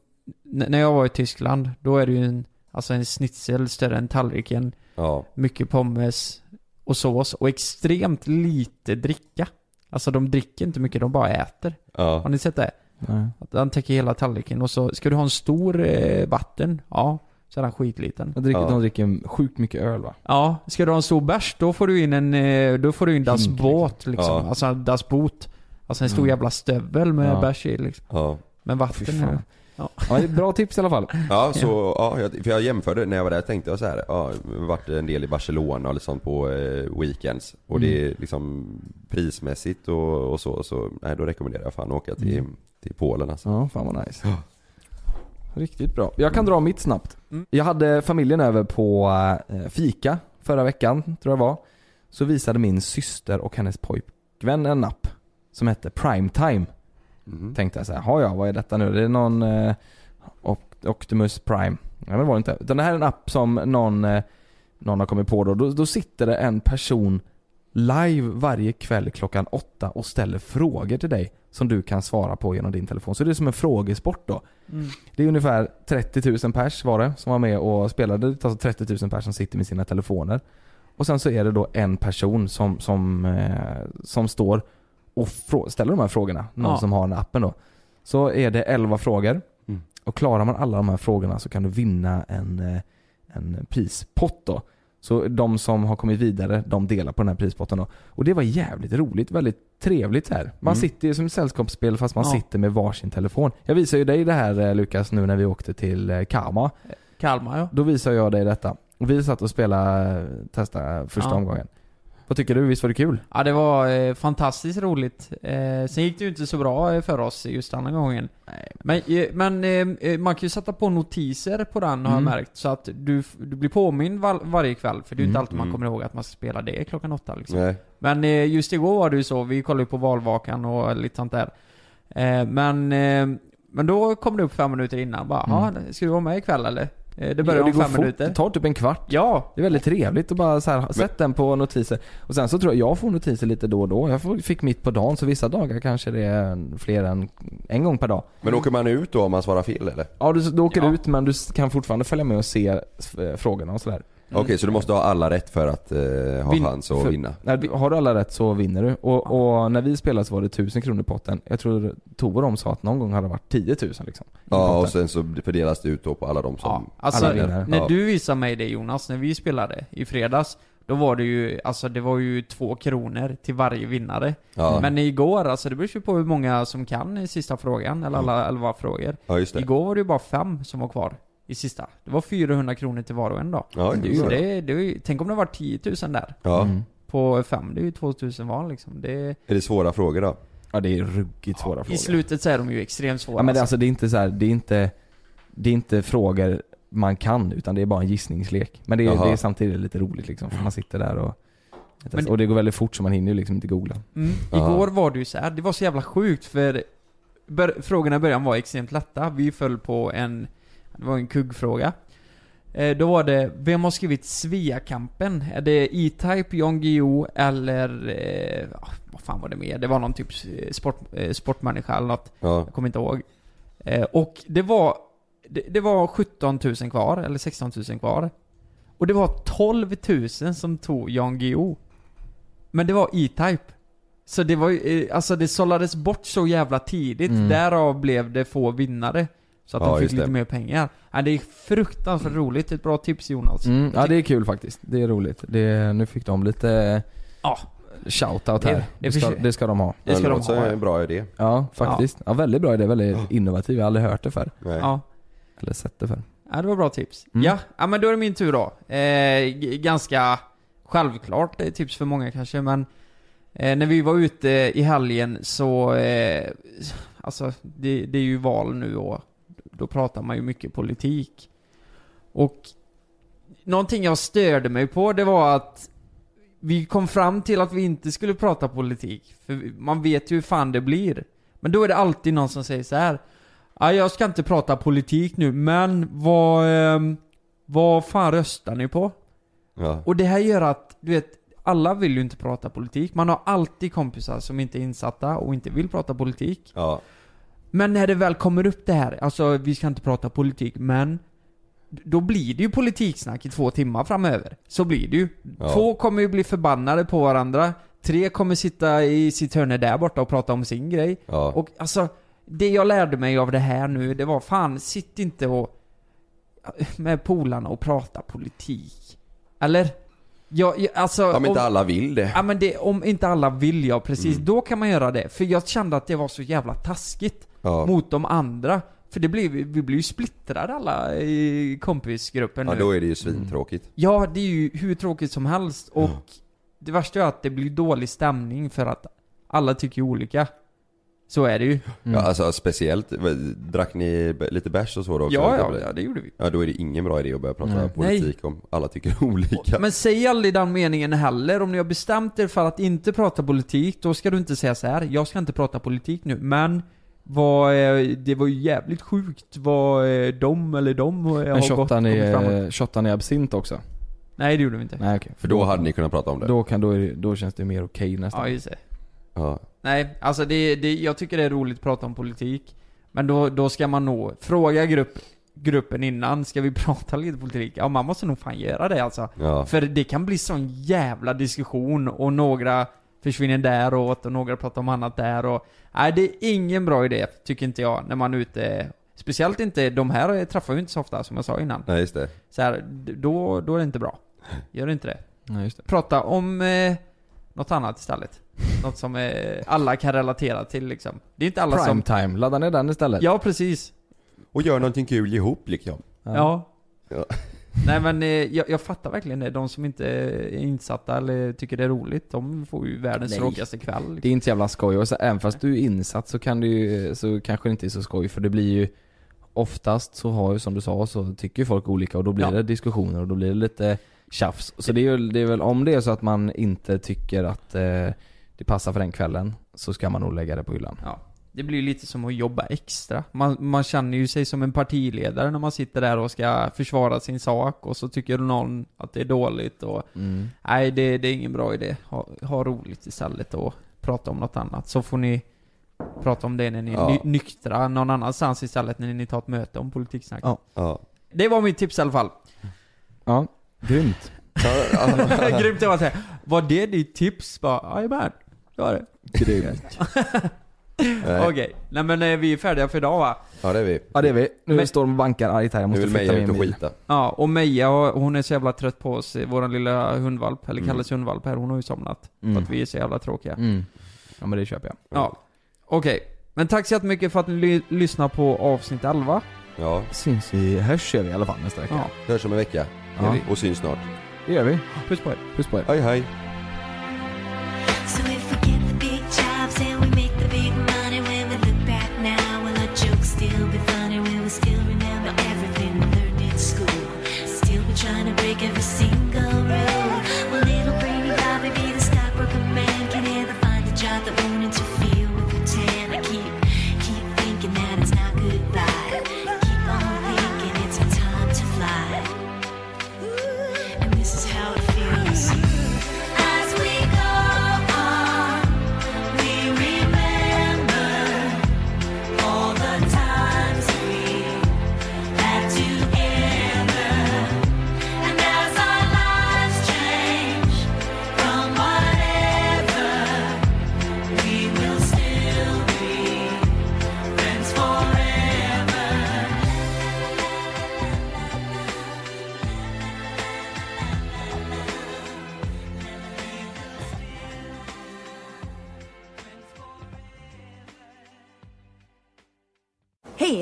När jag var i Tyskland, då är det ju en... Alltså en schnitzel större än tallriken. Ja. Mycket pommes och sås och extremt lite dricka. Alltså de dricker inte mycket, de bara äter. Har Ja. ni sett det? Nej. Att han täcker hela tallriken och så ska du ha en stor eh, vatten, ja, så är den skitliten. De dricker, Ja. de dricker sjukt mycket öl va? Ja, ska du ha en stor bärs, då får du in en, eh, då får du in Das Hink, Båt liksom. Ja. Alltså Das Boot. Alltså en stor Mm. jävla stövel med Ja. bärs i liksom. Ja. Men vatten fan. är Ja, det är bra tips i alla fall. *laughs* Ja, så, ja, jag, för jag jämförde, när jag var där tänkte jag så här, ja, varit en del i Barcelona och liksom på eh, weekends. Och det är liksom prismässigt och, och så, så nej då rekommenderar jag fan att åka till, Mm. till Polen alltså. Ja, fan vad nice. Riktigt bra. Jag kan dra mitt snabbt. Mm. Jag hade familjen över på eh, fika förra veckan, tror jag var. Så visade min syster och hennes pojkvän en app som hette Primetime. Mhm. Tänkte jag så här, "Ha, ja vad är detta nu? Det är någon eh, Opt- Optimus Prime. Nej det var det inte. Utan det här är en app som någon, eh, någon har kommit på då. då. Då sitter det en person live varje kväll klockan åtta och ställer frågor till dig som du kan svara på genom din telefon. Så det är som en frågesport då. Mm. Det är ungefär 30 000 pers var det som var med och spelade. Det är alltså 30 000 pers som sitter med sina telefoner. Och sen så är det då en person som, som, eh, som står och ställer de här frågorna. Någon Ja. som har den appen då. Så är det 11 frågor. Mm. Och klarar man alla de här frågorna så kan du vinna en, eh, en prispott då. Så de som har kommit vidare, de delar på den här prispotten då. Och det var jävligt roligt, väldigt trevligt här. Man Mm. sitter ju som ett sällskapsspel fast man Ja. sitter med varsin telefon. Jag visade ju dig det här eh, Lukas nu när vi åkte till eh, Kama. Kalmar ja. Då visade jag dig detta. Och vi satt och spelade, testade första Ja. omgången. Vad tycker du? Visst var det kul? Ja det var eh, fantastiskt roligt. Eh, sen gick det ju inte så bra eh, för oss just denna gången. Men, eh, men eh, man kan ju sätta på notiser på den har jag Mm. märkt. Så att du, du blir påmind var, varje kväll. För det är ju inte Mm. alltid man Mm. kommer ihåg att man ska spela det klockan åtta liksom. Nej. Men just igår var det ju så, vi kollade ju på valvakan och lite sånt där. Men, men då kom det upp fem minuter innan bara, Mm. ska du vara med ikväll eller? Eh, det börjar Ja, om går fem fort. minuter. Det tar typ en kvart. Ja! Det är väldigt trevligt att bara så här, sätt den på notiser. Och sen så tror jag jag får notiser lite då och då. Jag fick mitt på dagen så vissa dagar kanske det är fler än en gång per dag. Men åker man ut då om man svarar fel eller? Ja du, du åker Ja. ut men du kan fortfarande följa med och se eh, frågorna och sådär. Okej, så du måste ha alla rätt för att eh, ha Vin- chans att för- vinna? Nej, har du alla rätt så vinner du. Och, och när vi spelade så var det 1000 kronor i potten. Jag tror Tove de sa att någon gång hade det varit 10 000 liksom. Ja, och sen så fördelas det ut då på alla de som... Ja, alltså alla vinnare. när du visade mig det Jonas, när vi spelade i fredags Då var det ju, alltså det var ju två kronor till varje vinnare Ja, Men igår, alltså det beror ju på hur många som kan i sista frågan, eller alla elva frågor ja just det. Igår var det ju bara fem som var kvar i sista Det var 400 kronor till var och en då Ja, det, är ju- det. det, är ju- Tänk om det var 10 000 där Ja. Mm. På fem, det är ju 2000 var liksom det, Är det svåra frågor då? Ja det är ruggigt svåra frågor. I slutet så är de ju extremt svåra Ja men det, alltså. alltså det är inte så här, det är inte, det är inte frågor man kan utan det är bara en gissningslek. Men det är, det är samtidigt lite roligt liksom för man sitter där och Men- och det går väldigt fort så man hinner ju liksom inte googla. Mm. Ja. Igår var det ju så här, det var så jävla sjukt för bör, frågorna i början var extremt lätta. Vi föll på en, det var en kuggfråga. Eh, då var det, vem har skrivit Sveakampen? Är det E-Type, Jan Guillou eller, eh, ah, vad fan var det mer? Det var någon typ eh, sport, eh, sportmänniska eller något. Ja. Jag kommer inte ihåg. Eh, och det var, det, det var 17 000 kvar, eller 16 000 kvar. Och det var 12 000 som tog Jan Guillou. Men det var E-Type. Så det var ju, eh, alltså det sållades bort så jävla tidigt, Mm. därav blev det få vinnare. Så att Ja, de fick lite det. mer pengar. Ja, det är fruktansvärt roligt, ett bra tips Jonas. Mm, ja det är kul faktiskt. Det är roligt. Det, nu fick de lite Ja. shoutout Det- här. det Det, ska, det ska de ha. Det ska de låter som ha. en bra idé. Ja faktiskt. Ja, väldigt bra idé, väldigt innovativ. Jag har aldrig hört det förr. Nej. Ja. Eller sett det förr. Ja, det var bra tips. Mm. Ja, ja, men då är det min tur då. Eh, ganska självklart eh, tips för många kanske, men eh, när vi var ute i helgen så, eh, alltså det, det är ju val nu och då pratar man ju mycket politik. Och någonting jag störde mig på, det var att vi kom fram till att vi inte skulle prata politik, för man vet ju hur fan det blir. Men då är det alltid någon som säger så här. Ja, jag ska inte prata politik nu, men vad, ehm, vad fan röstar ni på? Ja. Och det här gör att, du vet, alla vill ju inte prata politik. Man har alltid kompisar som inte är insatta och inte vill prata politik. Ja. Men när det väl kommer upp det här, alltså vi ska inte prata politik, men då blir det ju politiksnack i två timmar framöver. Så blir det ju. Ja. Två kommer ju bli förbannade på varandra. Tre kommer sitta i sitt hörne där borta och prata om sin grej. Ja. Och alltså, det jag lärde mig av det här nu, det var fan, sitt inte och med polarna och prata politik. Eller? Jag, alltså, Om inte alla vill det. ja, men det, om inte alla vill ja, precis, Mm. då kan man göra det. För jag kände att det var så jävla taskigt Ja. mot de andra. För det blir, vi blir ju splittrade alla i kompisgruppen Ja nu. då är det ju svintråkigt. Ja, det är ju hur tråkigt som helst och Ja. det värsta är att det blir dålig stämning för att alla tycker olika. Så är det ju. Mm. Ja alltså speciellt, drack ni lite bärs och så då också? Ja, ja, ja, det gjorde vi. Ja då är det ingen bra idé att börja prata Nej. politik om alla tycker *laughs* olika. Men säg aldrig den meningen heller. Om ni har bestämt er för att inte prata politik, då ska du inte säga så här. jag ska inte prata politik nu, men vad, eh, det var ju jävligt sjukt vad eh, de eller de eh, Men har gått kommit framåt. eh, shottar ni absint också? Nej, det gjorde vi inte. Nej okej. För då hade ni kunnat prata om det. Då, kan, då, då känns det mer okej nästan. Ja, just det. Ja. Nej, alltså det, det, jag tycker det är roligt att prata om politik. Men då, då ska man nog fråga grupp, gruppen innan, ska vi *laughs* prata lite politik? Ja, man måste nog fan göra det alltså. Ja. För det kan bli sån jävla diskussion och några försvinner däråt och några pratar om annat där och... Nej, det är ingen bra idé, tycker inte jag, när man är ute... Speciellt inte, de här träffar ju inte så ofta som jag sa innan. Nej just det. Så här, då, då är det inte bra. Gör inte det. Ja, just det. Prata om eh, något annat istället. Något som eh, alla kan relatera till liksom. Det är inte alla som... Prime time, ladda ner den istället. Ja, precis. Och gör någonting kul ihop liksom. Ja. Ja. Nej men eh, jag, jag fattar verkligen det. De som inte är insatta eller tycker det är roligt, de får ju världens tråkigaste kväll. Det är inte så jävla skoj och så, även fast du är insatt så kan du så kanske det inte är så skoj för det blir ju Oftast så har ju som du sa så tycker folk olika och då blir Ja. det diskussioner och då blir det lite tjafs. Så det är, ju, det är väl om det är så att man inte tycker att eh, det passar för den kvällen så ska man nog lägga det på hyllan. Ja. Det blir lite som att jobba extra. Man, man känner ju sig som en partiledare när man sitter där och ska försvara sin sak och så tycker någon att det är dåligt och Mm. Nej, det, det är ingen bra idé. Ha, ha roligt istället och prata om något annat. Så får ni prata om det när ni är ny, nyktra någon annanstans istället när ni tar ett möte om politiksnack. Ja. Ja. Det var mitt tips i alla fall. Ja. Grymt. *laughs* Grymt det var såhär, var det ditt tips? Bara, jajamän, det var det. Grymt. *laughs* Nej. Okej, nej men eh, vi är färdiga för idag va? Ja det är vi. Ja det är vi. Nu Men- står de och bankar argt här, jag Nu måste flytta min bil. skita. Ja, och Meja hon är så jävla trött på oss, eh, våran lilla hundvalp, eller Mm. Kalles hundvalp här, hon har ju somnat. Mm. För att vi är så jävla tråkiga. Mm. Ja men det köper jag. Ja. Okej, men tack så jättemycket för att ni ly- lyssnar på avsnitt 11. Ja, Syns vi, hörs gör vi i alla fall nästa vecka. Ja, hörs om en vecka. Ja. Och syns snart. Det gör vi. puss på er. Puss på er. Hej hej.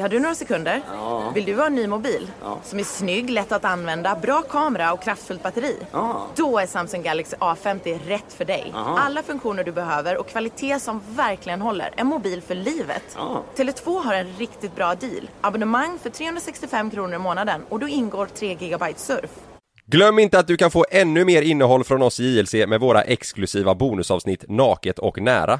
Har du några sekunder? Vill du ha en ny mobil? Som är snygg, lätt att använda, bra kamera och kraftfullt batteri? Då är Samsung Galaxy A50 rätt för dig. Alla funktioner du behöver och kvalitet som verkligen håller. En mobil för livet. Tele2 har en riktigt bra deal. Abonnemang för 365 kronor i månaden och då ingår 3 GB surf. Glöm inte att du kan få ännu mer innehåll från oss i JLC med våra exklusiva bonusavsnitt Naket och Nära.